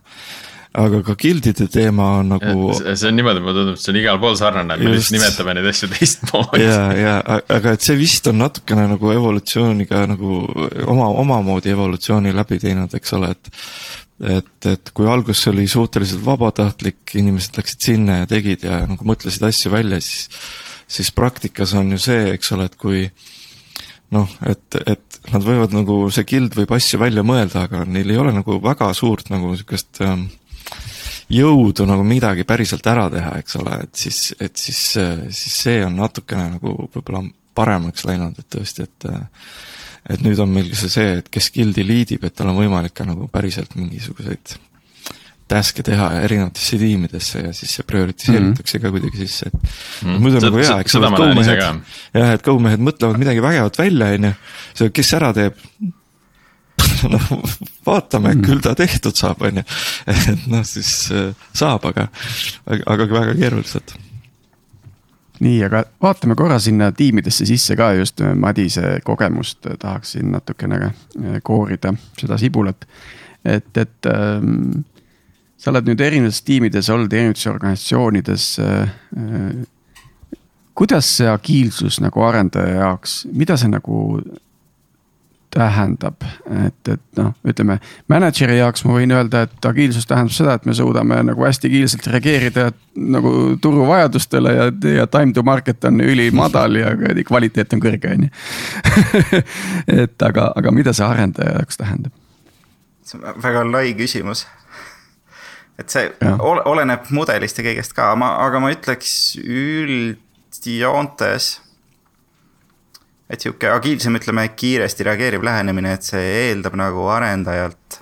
aga ka gildide teema on nagu. see on niimoodi, mulle tundub, et see on igal pool sarnane, me lihtsalt nimetame neid asju teistmoodi. ja, ja aga et see vist on natukene nagu evolutsiooniga nagu oma, omamoodi evolutsiooni läbi teinud, eks ole, et. et, et kui alguses oli suhteliselt vabatahtlik, inimesed läksid sinna ja tegid ja nagu mõtlesid asju välja, siis. siis praktikas on ju see, eks ole, et kui noh, et, et nad võivad nagu, see gild võib asju välja mõelda, aga neil ei ole nagu väga suurt nagu sihukest ähm, jõudu nagu midagi päriselt ära teha, eks ole, et siis, et siis, siis see on natukene nagu võib-olla paremaks läinud, et tõesti, et et nüüd on meil ka see see, et kes guild'i liidib, et tal on võimalik ka nagu päriselt mingisuguseid task'e teha erinevatesse tiimidesse ja siis see prioritiseeritakse mm -hmm. ka kuidagi sisse, et mm muidu on nagu hea, eks ole, et go-mehed, jah, et go-mehed mõtlevad midagi vägevat välja, on ju, kes ära teeb, noh, vaatame mm., küll ta tehtud saab, on ju. et noh, siis saab, aga, aga väga keeruliselt. nii, aga vaatame korra sinna tiimidesse sisse ka just Madise kogemust tahaksin natukene koorida seda sibulat. et, et ähm, sa oled nüüd erinevates tiimides olnud, erinevates organisatsioonides äh,. kuidas see agiilsus nagu arendaja jaoks, mida see nagu tähendab, et, et noh, ütleme mänedžeri jaoks ma võin öelda, et agiilsus tähendab seda, et me suudame nagu hästi kiirelt reageerida nagu turu vajadustele ja, ja time to market on ülimadal ja kvaliteet on kõrge, on ju. et aga, aga mida see arendaja jaoks tähendab? see on väga lai küsimus. et see ja. oleneb mudelist ja kõigest ka, ma, aga ma ütleks üldjoontes et sihuke agiilsem, ütleme kiiresti reageeriv lähenemine, et see eeldab nagu arendajalt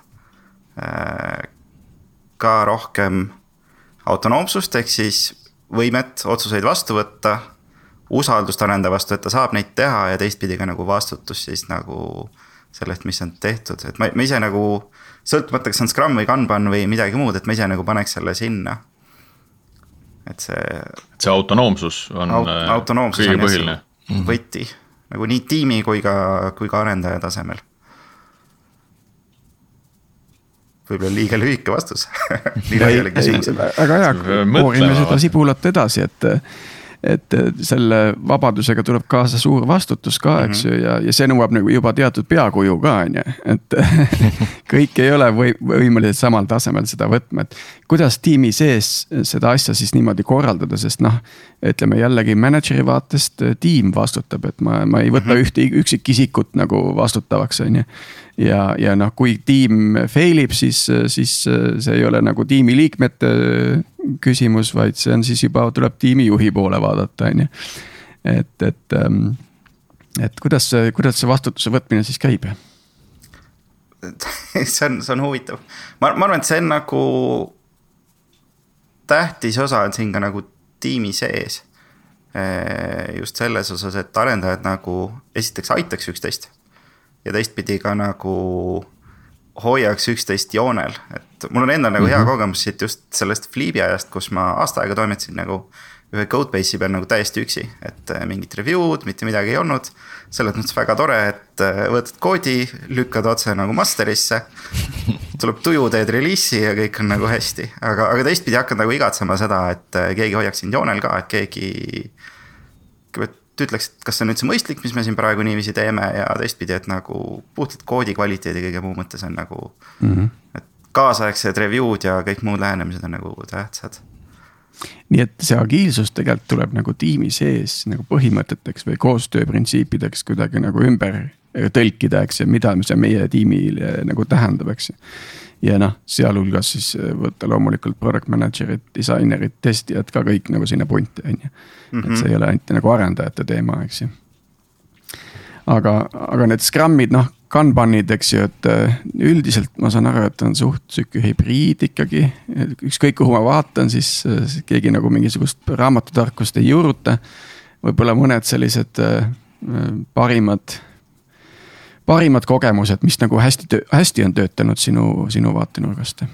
äh, ka rohkem autonoomsust, ehk siis võimet otsuseid vastu võtta. usaldust arendaja vastu, et ta saab neid teha ja teistpidi ka nagu vastutus siis nagu sellest, mis on tehtud, et ma, ma ise nagu. sõltumata, kas on Scrum või Kanban või midagi muud, et ma ise nagu paneks selle sinna. et see. et see autonoomsus on aut äh, autonoomsus kõige põhiline. võti nagu nii tiimi kui ka, kui ka arendaja tasemel. võib-olla liiga lühike vastus nii laiale küsimusele. väga hea, koorime seda sibulat edasi, et et selle vabadusega tuleb kaasa suur vastutus ka, eks ju mm -hmm., ja, ja see nõuab nagu juba teatud peakuju ka, on ju, et kõik ei ole või, võimelised samal tasemel seda võtma, et. kuidas tiimi sees seda asja siis niimoodi korraldada, sest noh, ütleme jällegi mänedžeri vaatest tiim vastutab, et ma, ma ei võta mm -hmm. ühte üksikisikut nagu vastutavaks, on ju ja, ja noh, kui tiim fail ib, siis, siis see ei ole nagu tiimiliikmete küsimus, vaid see on siis juba tuleb tiimijuhi poole vaadata, on ju. et, et, ähm, et kuidas see, kuidas see vastutuse võtmine siis käib? see on, see on huvitav, ma, ma arvan, et see on nagu. tähtis osa on siin ka nagu tiimi sees. just selles osas, et arendajad nagu esiteks aitaks üksteist ja teistpidi ka nagu hoiaks üksteist joonel, et mul on endal nagu mm -hmm. hea mhm. kogemus siit just sellest Fliibi ajast, kus ma aasta aega toimetasin nagu ühe codebase'i peal nagu täiesti üksi, et äh, mingit review'd, mitte midagi ei olnud. selles mõttes väga tore, et äh, võtad koodi, lükkad otse nagu master'isse. tuleb tuju, teed reliisi ja kõik on nagu hästi, aga, aga teistpidi hakkad nagu igatsema seda, et äh, keegi hoiaks sind joonel ka, et keegi ütleks, et kas see on üldse mõistlik, mis me siin praegu niiviisi teeme ja teistpidi, et nagu puhtalt koodi kvaliteedi kõige muu mõttes on nagu mm. -hmm. et kaasaegsed review'd ja kõik muud lähenemised on nagu tähtsad. nii et see agiilsus tegelikult tuleb nagu tiimi sees nagu põhimõteteks või koostööprintsiipideks kuidagi nagu ümber tõlkida, eks ju, mida see meie tiimile nagu tähendab, eks ju ja noh, sealhulgas siis võtta loomulikult product manager'id, disainerid, testijad ka kõik nagu sinna punti, on ju et see ei ole ainult nagu arendajate teema, eks ju. aga, aga need Scrumid, noh, Kanbanid, eks ju, et äh, üldiselt ma saan aru, et on suht sihuke hübriid ikkagi. ükskõik kuhu ma vaatan, siis keegi nagu mingisugust raamatutarkust ei juuruta. võib-olla mõned sellised parimad parimad kogemused, mis nagu hästi, hästi on töötanud sinu, sinu vaatenurgast?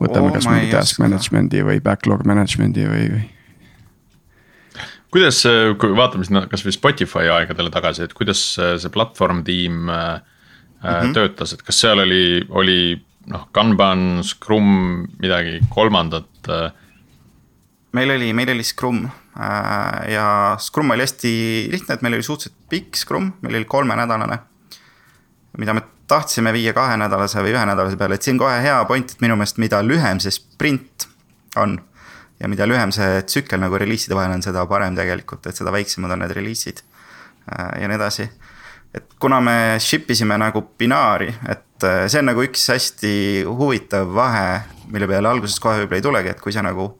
võtame oh, kas mingi task management'i või backlog management'i või, või kuidas, kui vaatame sinna kasvõi Spotify aegadele tagasi, et kuidas see platvorm tiim mm -hmm. töötas, et kas seal oli, oli noh, Kanban, Scrum, midagi kolmandat? Äh? meil oli, meil oli Scrum äh, ja Scrum oli hästi lihtne, et meil oli suhteliselt pikk Scrum, meil oli kolmenädalane. mida me tahtsime viia kahenädalase või ühenädalase peale, et siin kohe hea point, et minu meelest, mida lühem see sprint on ja mida lühem see tsükkel nagu reliiside vahel on, seda parem tegelikult, et seda väiksemad on need reliisid äh, ja nii edasi. et kuna me ship isime nagu binaari, et äh, see on nagu üks hästi huvitav vahe, mille peale alguses kohe võib-olla ei tulegi, et kui sa nagu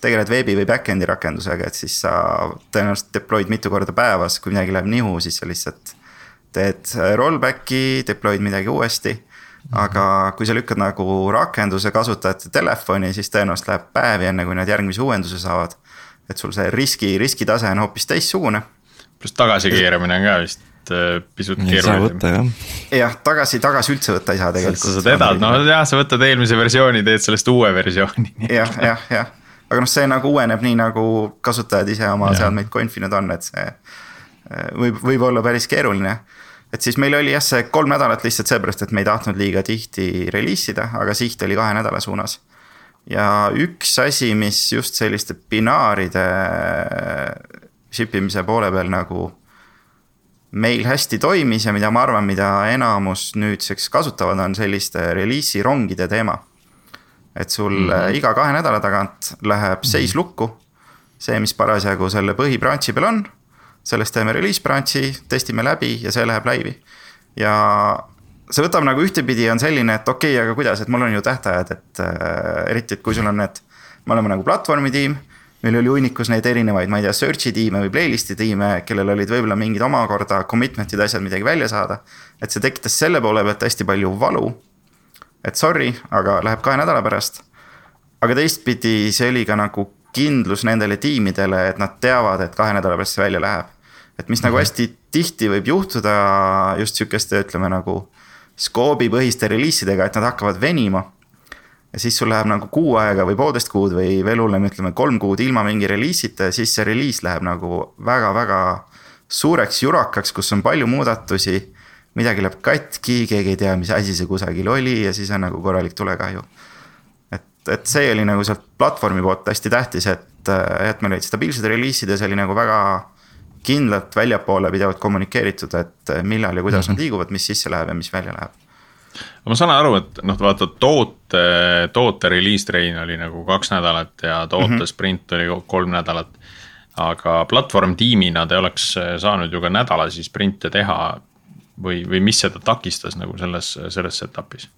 tegeled veebi või back-end'i rakendusega, et siis sa tõenäoliselt deploy'd mitu korda päevas, kui midagi läheb nihu, siis sa lihtsalt teed rollback'i, deploy'd midagi uuesti aga kui sa lükkad nagu rakenduse kasutajate telefoni, siis tõenäoliselt läheb päevi, enne kui nad järgmise uuenduse saavad. et sul see riski, riskitase on hoopis teistsugune. pluss tagasikeeramine on ka vist äh, pisut keerulisem. jah, tagasi, tagasi üldse võtta ei saa tegelikult. sa saad edasi, no jah, sa võtad eelmise versiooni, teed sellest uue versiooni. jah, jah, jah, aga noh, see nagu uueneb nii nagu kasutajad ise oma seadmeid konfinud on, et see äh, võib, võib olla päris keeruline et siis meil oli jah, see kolm nädalat lihtsalt seepärast, et me ei tahtnud liiga tihti reliisida, aga siht oli kahe nädala suunas. ja üks asi, mis just selliste binaaride ship imise poole peal nagu meil hästi toimis ja mida ma arvan, mida enamus nüüdseks kasutavad, on selliste reliisi rongide teema. Et sul mm -hmm. iga kahe nädala tagant läheb seis lukku. see, mis parasjagu selle põhibranchi peal on, sellest teeme release branch'i, testime läbi ja see läheb laivi. ja see võtab nagu ühtepidi on selline, et okei okay,, aga kuidas, et mul on ju tähtajad, et äh, eriti, et kui sul on need, me oleme nagu platvormitiim meil oli hunnikus neid erinevaid, ma ei tea, search'i tiime või playlist'i tiime, kellel olid võib-olla mingid omakorda commitment'id, asjad, midagi välja saada. et see tekitas selle poole pealt hästi palju valu. Et sorry, aga läheb kahe nädala pärast. aga teistpidi, see oli ka nagu kindlus nendele tiimidele, et nad teavad, et kahe nädala pärast see välja läheb. et mis mm -hmm. nagu mhm. hästi tihti võib juhtuda just sihukeste, ütleme nagu. Scope'i põhiste reliisidega, et nad hakkavad venima ja siis sul läheb nagu kuu aega või poolteist kuud või veel hullem, ütleme kolm kuud ilma mingi reliisita ja siis see reliis läheb nagu väga-väga suureks jurakaks, kus on palju muudatusi. Midagi läheb katki, keegi ei tea, mis asi see kusagil oli ja siis on nagu korralik tulekahju. et, et see oli nagu sealt platvormi poolt hästi tähtis, et, et meil olid stabiilsed reliisid ja see oli nagu väga kindlalt väljapoole pidevalt kommunikeeritud, et millal ja kuidas mm -hmm. nad liiguvad, mis sisse läheb ja mis välja läheb ma saan aru, et noh, vaata toote, toote release train oli nagu kaks nädalat ja toote mm -hmm. sprint oli kolm nädalat. aga platvorm tiimina te oleks saanud ju ka nädalasi sprinte teha või, või mis seda takistas nagu selles, selles setup'is?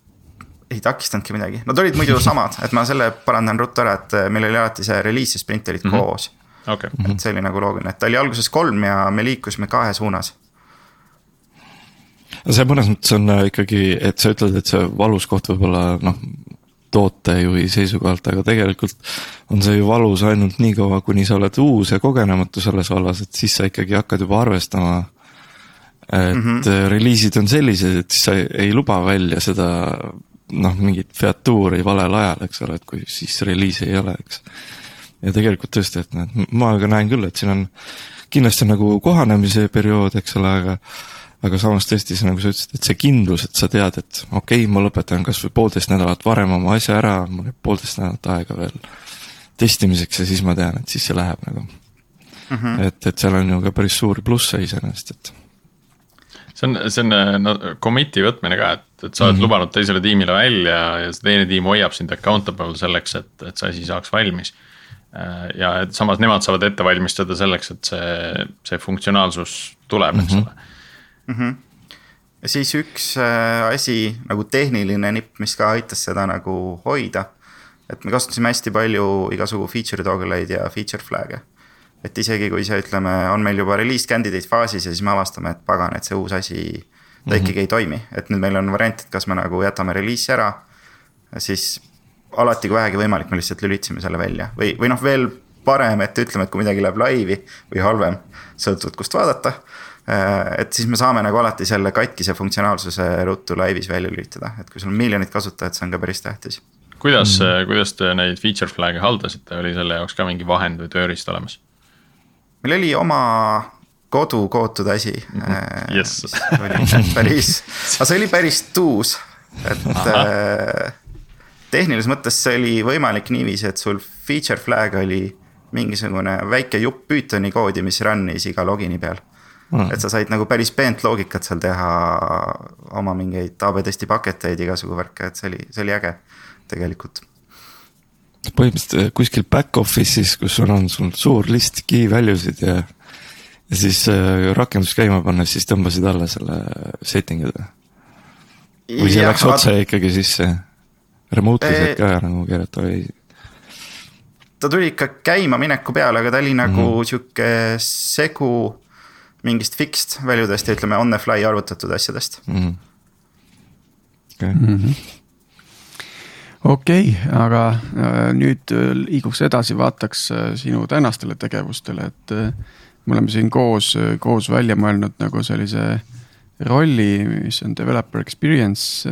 ei takistanudki midagi, nad olid muidu samad, et ma selle parandan ruttu ära, et meil oli alati see release ja sprint olid mm -hmm. koos. Okay. et see oli nagu loogiline, et ta oli alguses kolm ja me liikusime kahe suunas see mõnes mõttes on äh, ikkagi, et sa ütled, et see valus koht võib olla noh, tootejuhi seisukohalt, aga tegelikult on see ju valus ainult niikaua, kuni sa oled uus ja kogenematu selles vallas, et siis sa ikkagi hakkad juba arvestama. Et mm -hmm. reliisid on sellised, et siis sa ei, luba välja seda noh, mingit featuuri valel ajal, eks ole, et kui siis reliisi ei ole, eks. ja tegelikult tõesti, et noh, ma ka näen küll, et siin on kindlasti nagu kohanemise periood, eks ole, aga aga samas tõesti, see nagu sa ütlesid, et see kindlus, et sa tead, et okei okay,, ma lõpetan kas või poolteist nädalat varem oma asja ära, mul jääb poolteist nädalat aega veel testimiseks ja siis ma tean, et siis see läheb nagu mm. -hmm. et, et seal on ju ka päris suuri plusse iseenesest, et. See on, see on no commit'i võtmine ka, et, et sa oled mm -hmm. lubanud teisele tiimile välja ja see teine tiim hoiab sind accountable selleks, et, et see asi saaks valmis ja et samas nemad saavad ette valmistada selleks, et see, see funktsionaalsus tuleb eks mhm. ole. -hmm. ja siis üks äh, asi nagu tehniline nipp, mis ka aitas seda nagu hoida. et me kasutasime hästi palju igasugu feature toggle eid ja feature flag'e. Et isegi kui see, ütleme, on meil juba release candidate faasis ja siis me avastame, et pagan, et see uus asi, ta mm -hmm. ikkagi ei toimi, et nüüd meil on variant, et kas me nagu jätame release'i ära. siis alati, kui vähegi võimalik, me lihtsalt lülitasime selle välja või, või noh, veel parem, et ütleme, et kui midagi läheb laivi või halvem, sõltuvalt kust vaadata Äh, et siis me saame nagu alati selle katkise funktsionaalsuse ruttu laivis välja lülitada, et kui sul on miljonid kasutajad, see on ka päris tähtis. kuidas mm., kuidas te neid feature flag'e haldasite, oli selle jaoks ka mingi vahend või tööriist olemas? Meil oli oma kodu kootud asi mm. -hmm. Yes. päris, aga see oli päris tuus, et äh, tehnilises mõttes see oli võimalik niiviisi, et sul feature flag oli mingisugune väike jupp Pythoni koodi, mis run'is iga login'i peal mm.. et sa said nagu päris peent loogikat seal teha, oma mingeid AB testi paketeid, igasugu värke, et see oli, see oli äge tegelikult. Põhimõtteliselt eh, kuskil back office'is, kus sul on sul suur list key value sid ja. ja siis äh, rakendus käima panna, siis tõmbasid alla selle setting'id või? või see läks otse ikkagi sisse? Remote'i said ka nagu keerata või? ta tuli ikka käimamineku peale, aga ta oli nagu mm -hmm. sihuke segu mingist fixed value dest ja ütleme on the fly arvutatud asjadest mm. -hmm. okei okay. mm -hmm okei okay,, aga äh, nüüd äh, liiguks edasi, vaataks äh, sinu tänastele tegevustele, et me oleme siin koos, koos välja mõelnud nagu sellise rolli, mis on developer experience.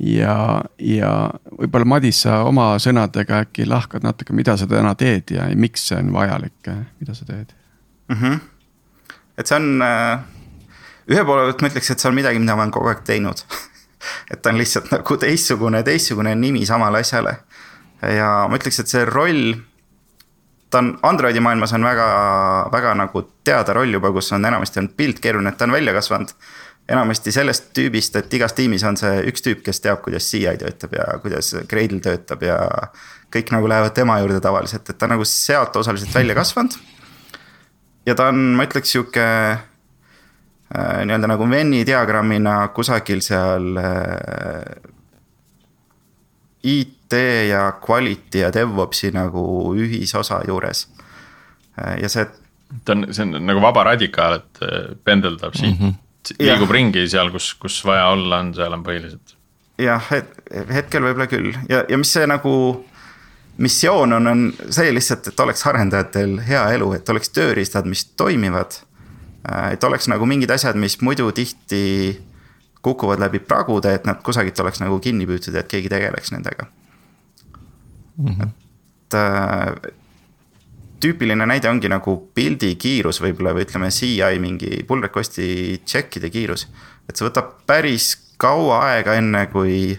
ja, ja võib-olla Madis, sa oma sõnadega äkki lahkad natuke, mida sa täna teed ja miks see on vajalik, mida sa teed mm. -hmm. et see on ühe poole pealt ma ütleks, et see on midagi, mida ma olen kogu aeg teinud et ta on lihtsalt nagu teistsugune, teistsugune nimi samale asjale. ja ma ütleks, et see roll ta on Androidi maailmas on väga, väga nagu teada roll juba, kus on enamasti on pilt keeruline, et ta on välja kasvanud. enamasti sellest tüübist, et igas tiimis on see üks tüüp, kes teab, kuidas CI töötab ja kuidas Gradle töötab ja. kõik nagu lähevad tema juurde tavaliselt, et ta nagu sealt osaliselt välja kasvanud. ja ta on, ma ütleks sihuke nii-öelda nagu Venni diagrammina kusagil seal äh, IT ja quality ja DevOpsi nagu ühisosa juures. ja see. ta on, see on nagu vaba radikaal, et äh, pendeldab siit mm, -hmm. liigub ja. ringi seal, kus, kus vaja olla on, seal on põhiliselt. jah, hetkel võib-olla küll ja, ja mis see nagu missioon on, on see lihtsalt, et oleks arendajatel hea elu, et oleks tööriistad, mis toimivad. Äh, et oleks nagu mingid asjad, mis muidu tihti kukuvad läbi pragude, et nad kusagilt oleks nagu kinni püütud ja et keegi tegeleks nendega mm. -hmm. et äh, tüüpiline näide ongi nagu pildi kiirus võib-olla või ütleme CI mingi pull request'i check'ide kiirus. et see võtab päris kaua aega, enne kui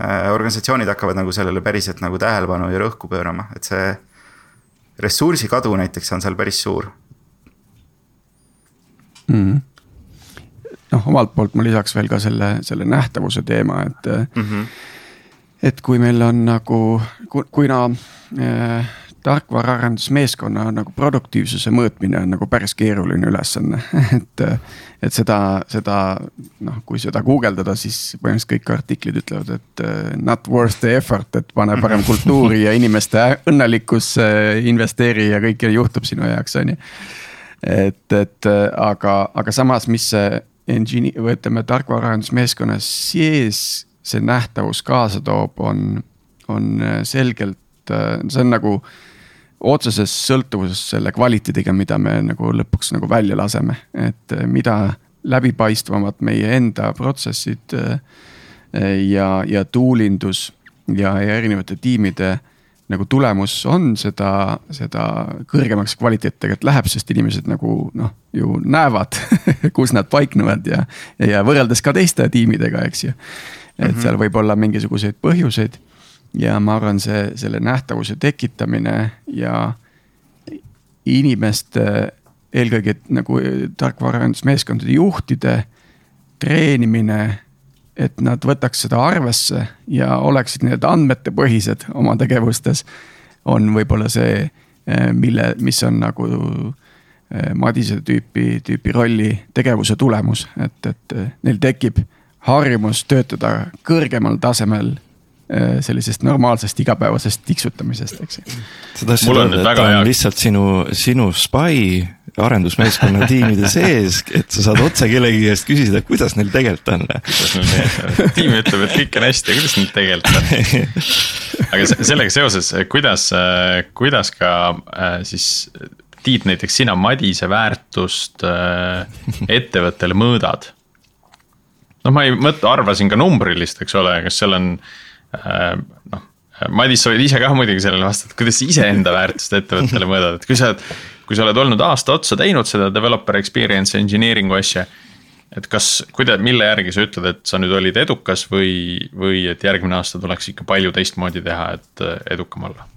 äh, organisatsioonid hakkavad nagu sellele päriselt nagu tähelepanu ja rõhku pöörama, et see ressursi kadu näiteks on seal päris suur mm. -hmm noh, omalt poolt ma lisaks veel ka selle, selle nähtavuse teema, et mm. -hmm. et kui meil on nagu, kuna äh, tarkvaraarendusmeeskonna nagu produktiivsuse mõõtmine on nagu päris keeruline ülesanne, et. et seda, seda noh, kui seda guugeldada, siis põhimõtteliselt kõik artiklid ütlevad, et uh, not worth the effort, et pane parem kultuuri ja inimeste õnnelikkusse investeeri ja kõik juhtub sinu heaks, on ju. Et, et aga, aga samas, mis see engine'i või ütleme, tarkvaraarendusmeeskonna sees see nähtavus kaasa toob, on, on selgelt, see on nagu otseses sõltuvuses selle kvaliteediga, mida me nagu lõpuks nagu välja laseme, et mida läbipaistvamad meie enda protsessid ja, ja tool indus ja, ja erinevate tiimide nagu tulemus on, seda, seda kõrgemaks kvaliteet tegelikult läheb, sest inimesed nagu noh, ju näevad kus nad paiknevad ja, ja võrreldes ka teiste tiimidega, eks ju. et mm -hmm. seal võib olla mingisuguseid põhjuseid ja ma arvan, see, selle nähtavuse tekitamine ja inimeste, eelkõige nagu tarkvaraarendusmeeskondade juhtide treenimine et nad võtaks seda arvesse ja oleksid nii-öelda andmetepõhised oma tegevustes. on võib-olla see, eh, mille, mis on nagu eh, Madise tüüpi, tüüpi rolli tegevuse tulemus, et, et eh, neil tekib harjumus töötada kõrgemal tasemel sellisest normaalsest igapäevasest tiksutamisest, eks ju. sa tahtsid öelda, et ta on lihtsalt sinu, sinu spai arendusmeeskonna tiimide sees, et sa saad otse kellegi käest küsida, kuidas neil tegelikult on. tiim ütleb, et kõik on hästi, kuidas neil tegelikult on? aga sellega seoses, kuidas, kuidas ka äh, siis Tiit, näiteks sina Madise väärtust äh, ettevõttele mõõdad? noh, ma ei mõtle, arvasin ka numbrilist, eks ole, kas seal on äh, noh Madis, sa võid ise ka muidugi sellele vastata, kuidas sa iseenda väärtust ettevõttele mõõdad, et kui sa oled kui sa oled olnud aasta otsa teinud seda developer experience engineering'u asja. et kas, kuida-, mille järgi sa ütled, et sa nüüd olid edukas või, või et järgmine aasta tuleks ikka palju teistmoodi teha, et äh, edukam olla?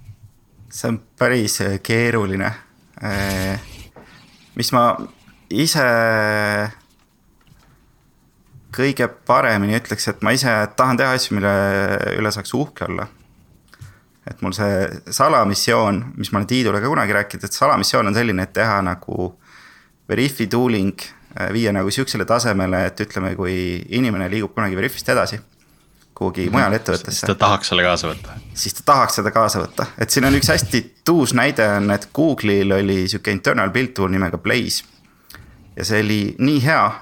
see on päris äh, keeruline. Äh, mis ma ise kõige paremini ütleks, et ma ise tahan teha asju, mille üle saaks uhke olla et mul see salamissioon, mis ma olen Tiidule ka kunagi rääkinud, et salamissioon on selline, et teha nagu Veriffi tooling, äh, viia nagu sihukesele tasemele, et ütleme, kui inimene liigub kunagi Veriffist edasi kuhugi mm -hmm. mujale ettevõttesse. siis ta tahaks selle kaasa võtta. siis ta tahaks seda kaasa võtta, et siin on üks hästi tuus näide on, et Google'il oli sihuke internal build tool nimega Blaze. ja see oli nii hea,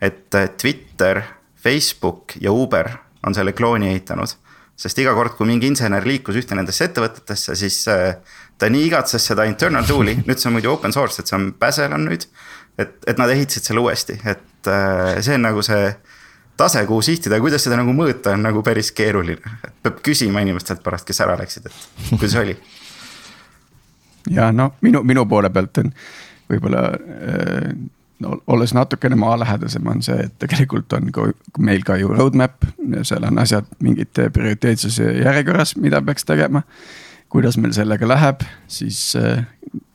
et Twitter, Facebook ja Uber on selle klooni ehitanud sest iga kord, kui mingi insener liikus ühte nendesse ettevõtetesse, siis äh, ta nii igatses seda internal tool'i, nüüd see on muidu open source, et see on Bazel on nüüd. et, et nad ehitasid selle uuesti, et äh, see on nagu see tase, kuhu sihtida ja kuidas seda nagu mõõta, on nagu päris keeruline. peab küsima inimestelt pärast, kes ära läksid, et kuidas oli. ja no minu, minu poole pealt on võib-olla äh, no olles natukene maalähedasem, on see, et tegelikult on ka meil ka ju roadmap, seal on asjad mingite prioriteetsuse järjekorras, mida peaks tegema. kuidas meil sellega läheb, siis äh,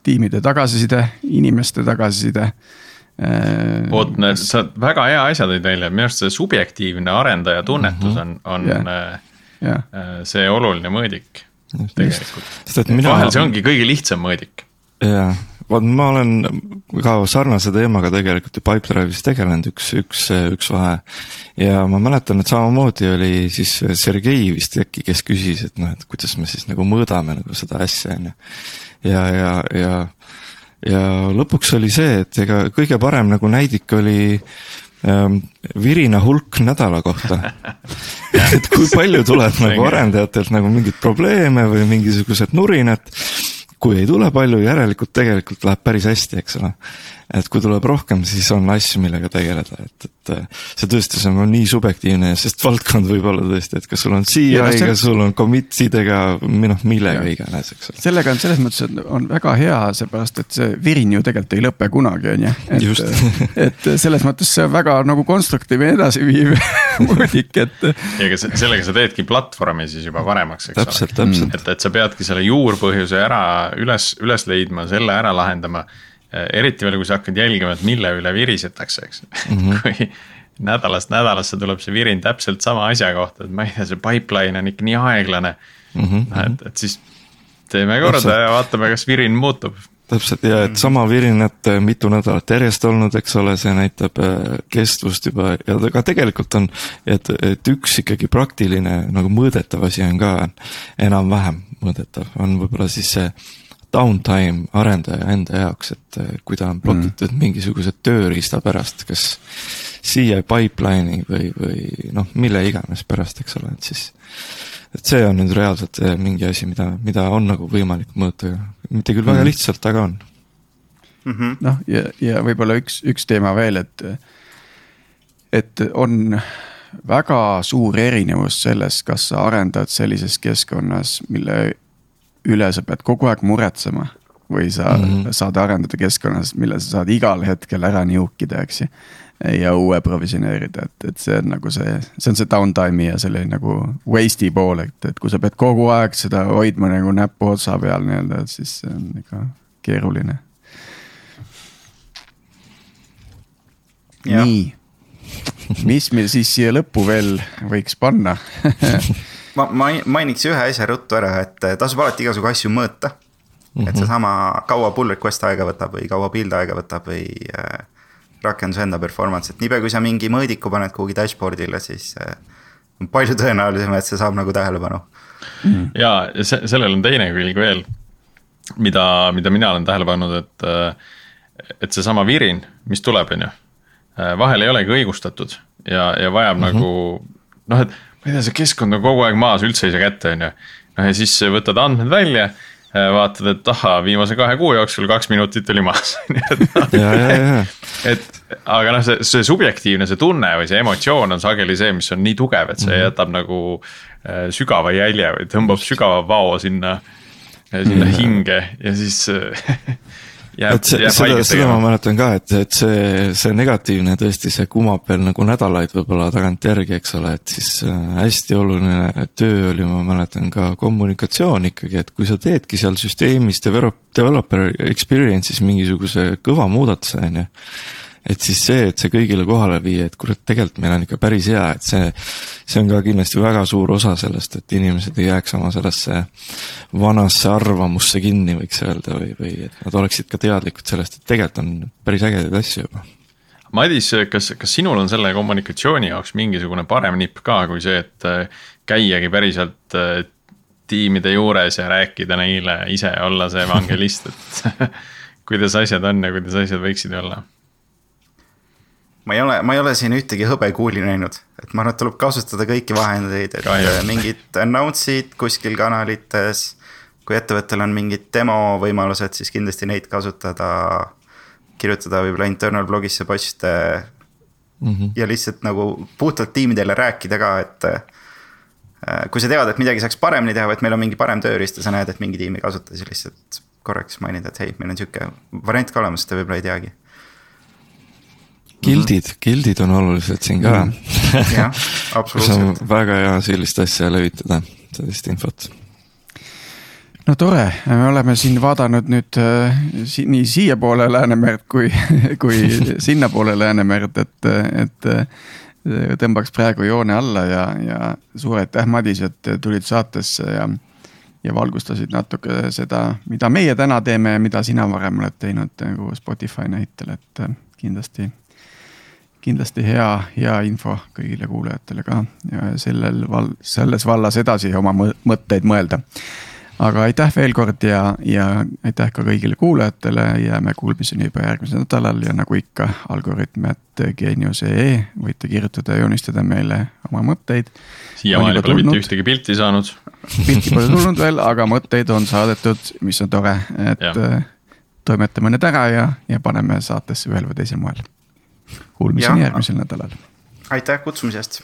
tiimide tagasiside, inimeste tagasiside äh,. oot, sa väga hea asja tõid välja, minu arust see subjektiivne arendaja tunnetus on, on yeah. Yeah. see oluline mõõdik tegelikult. Mina... vahel see ongi kõige lihtsam mõõdik. jaa, vot ma olen ka sarnase teemaga tegelikult ju Pipedrive'is tegelenud, üks, üks, üks vahe. ja ma mäletan, et samamoodi oli siis Sergei vist äkki, kes küsis, et noh, et kuidas me siis nagu mõõdame nagu seda asja, on ju. ja, ja, ja, ja lõpuks oli see, et ega kõige parem nagu näidik oli ähm, virina hulk nädala kohta et kui palju tuleb nagu arendajatelt nagu mingeid probleeme või mingisugused nurinad kui ei tule palju, järelikult tegelikult läheb päris hästi, eks ole. Et kui tuleb rohkem, siis on asju, millega tegeleda, et, et see tõesti, see on nii subjektiivne, sest valdkond võib olla tõesti, et kas sul on CI-ga see..., sul on commit sidega, või noh, millega iganes, eks ole. sellega on selles mõttes, et on väga hea, seepärast et see virin ju tegelikult ei lõpe kunagi, on ju. et, et selles mõttes see on väga nagu konstruktiivne edasiviiv mõõdik, et. ja ega sellega sa teedki platvormi siis juba paremaks, eks täpselt, ole. et, et sa peadki selle juurpõhjuse ära üles, üles leidma, selle ära lahendama. Eriti veel, kui sa hakkad jälgima, et mille üle virisetakse, eks mm. -hmm. kui nädalast nädalasse tuleb see virin täpselt sama asja kohta, et ma ei tea, see pipeline on ikka nii aeglane mm. -hmm. et, et siis teeme korda ja vaatame, kas virin muutub täpselt ja et sama virinat mitu nädalat järjest olnud, eks ole, see näitab äh, kestvust juba ja aga tegelikult on, et, et üks ikkagi praktiline nagu mõõdetav asi on ka enam-vähem mõõdetav, on võib-olla siis see downtime arendaja enda jaoks, et äh, kui ta on mm. plotitud mm. mingisuguse tööriista pärast, kas CI pipeline'i või, või noh, mille iganes pärast, eks ole, et siis et see on nüüd reaalselt äh, mingi asi, mida, mida on nagu võimalik mõõta, mitte küll väga mm. lihtsalt, aga on mm -hmm.. noh, ja, ja võib-olla üks, üks teema veel, et, et on väga suur erinevus selles, kas sa arendad sellises keskkonnas, mille üle sa pead kogu aeg muretsema. või sa mm -hmm. saad arendada keskkonnas, mille sa saad igal hetkel ära niukida, eks ju. ja uue provisioneerida, et, et see on nagu see, see on see downtime'i ja selle nagu waste'i pool, et, et kui sa pead kogu aeg seda hoidma nagu näpu otsa peal nii-öelda, et siis see on ikka keeruline. nii mis meil siis siia lõppu veel võiks panna ma, ma mainiks ühe asja ruttu ära, et tasub alati igasugu asju mõõta mm. -hmm. et mhm. seesama kaua pull request aega võtab või kaua build aega võtab või äh, rakenduse enda performance, et niipea kui sa mingi mõõdiku paned kuhugi dashboard'ile, siis äh, on palju tõenäolisem, et see saab nagu tähelepanu mm. -hmm. ja see, sellel on teine külg veel, mida, mida mina olen tähele pannud, et, et seesama virin, mis tuleb, on ju vahel ei olegi õigustatud ja, ja vajab mm -hmm. nagu noh, et ma ei tea, see keskkond on kogu aeg maas, üldse ei saa kätte, on ju. noh ja siis võtad andmed välja, vaatad, et ahhaa, viimase kahe kuu jooksul kaks minutit oli maas et aga noh, see, see subjektiivne, see tunne või see emotsioon on sageli see, mis on nii tugev, et see mm -hmm. jätab nagu äh, sügava jälje või tõmbab sügava vao sinna, sinna mm -hmm. hinge ja siis et see, seda, seda ma mäletan ka, et, et see, see negatiivne tõesti, see kumab veel nagu nädalaid võib-olla tagantjärgi, eks ole, et siis äh, hästi oluline töö oli, ma mäletan ka kommunikatsioon ikkagi, et kui sa teedki seal süsteemis develop, developer experience'is mingisuguse kõva muudatuse, on ju et siis see, et see kõigile kohale viia, et kurat, tegelikult meil on ikka päris hea, et see, see on ka kindlasti väga suur osa sellest, et inimesed ei jääks oma sellesse vanasse arvamusse kinni, võiks öelda, või, või et nad oleksid ka teadlikud sellest, et tegelikult on päris ägedaid asju juba. Madis, kas, kas sinul on selle kommunikatsiooni jaoks mingisugune parem nipp ka, kui see, et äh, käiagi päriselt äh, tiimide juures ja rääkida neile ise, olla see evangelist, et kuidas asjad on ja kuidas asjad võiksid olla ma ei ole, ma ei ole siin ühtegi hõbekuuli näinud, et ma arvan, et tuleb kasutada kõiki vahendeid, et Kahju. mingid announce'id kuskil kanalites. kui ettevõttel on mingid demo võimalused, siis kindlasti neid kasutada. kirjutada võib-olla internal blogisse poste mm. -hmm. ja lihtsalt nagu puhtalt tiimidele rääkida ka, et. Äh, kui sa tead, et midagi saaks paremini teha või et meil on mingi parem tööriist ja sa näed, et mingi tiim ei kasuta, siis lihtsalt korraks mainida, et hei, meil on sihuke variant ka olemas, te võib-olla ei teagi gildid, gildid on olulised siin ka mm.. jah, absoluutselt. väga hea sellist asja levitada, sellist infot. no tore, me oleme siin vaadanud nüüd äh, si nii siiapoole Läänemerd kui, kui sinnapoole Läänemerd, et, et äh, tõmbaks praegu joone alla ja, ja suur aitäh, Madis, et tulid saatesse ja. ja valgustasid natuke seda, mida meie täna teeme ja mida sina varem oled teinud nagu Spotify näitel, et kindlasti kindlasti hea, hea info kõigile kuulajatele ka ja sellel val-, selles vallas edasi oma mõtteid mõelda aga aitäh veel kord ja, ja aitäh ka kõigile kuulajatele, jääme kuulmiseni juba järgmisel nädalal ja nagu ikka, algoritm, et geenius.ee võite kirjutada ja joonistada meile oma mõtteid. siiamaani pole mitte ühtegi pilti saanud. pilti pole tulnud veel, aga mõtteid on saadetud, mis on tore, et ja. Äh, toimetame need ära ja, ja paneme saatesse ühel või teisel moel. Kuulmiseni järgmisel nädalal. aitäh kutsumise eest.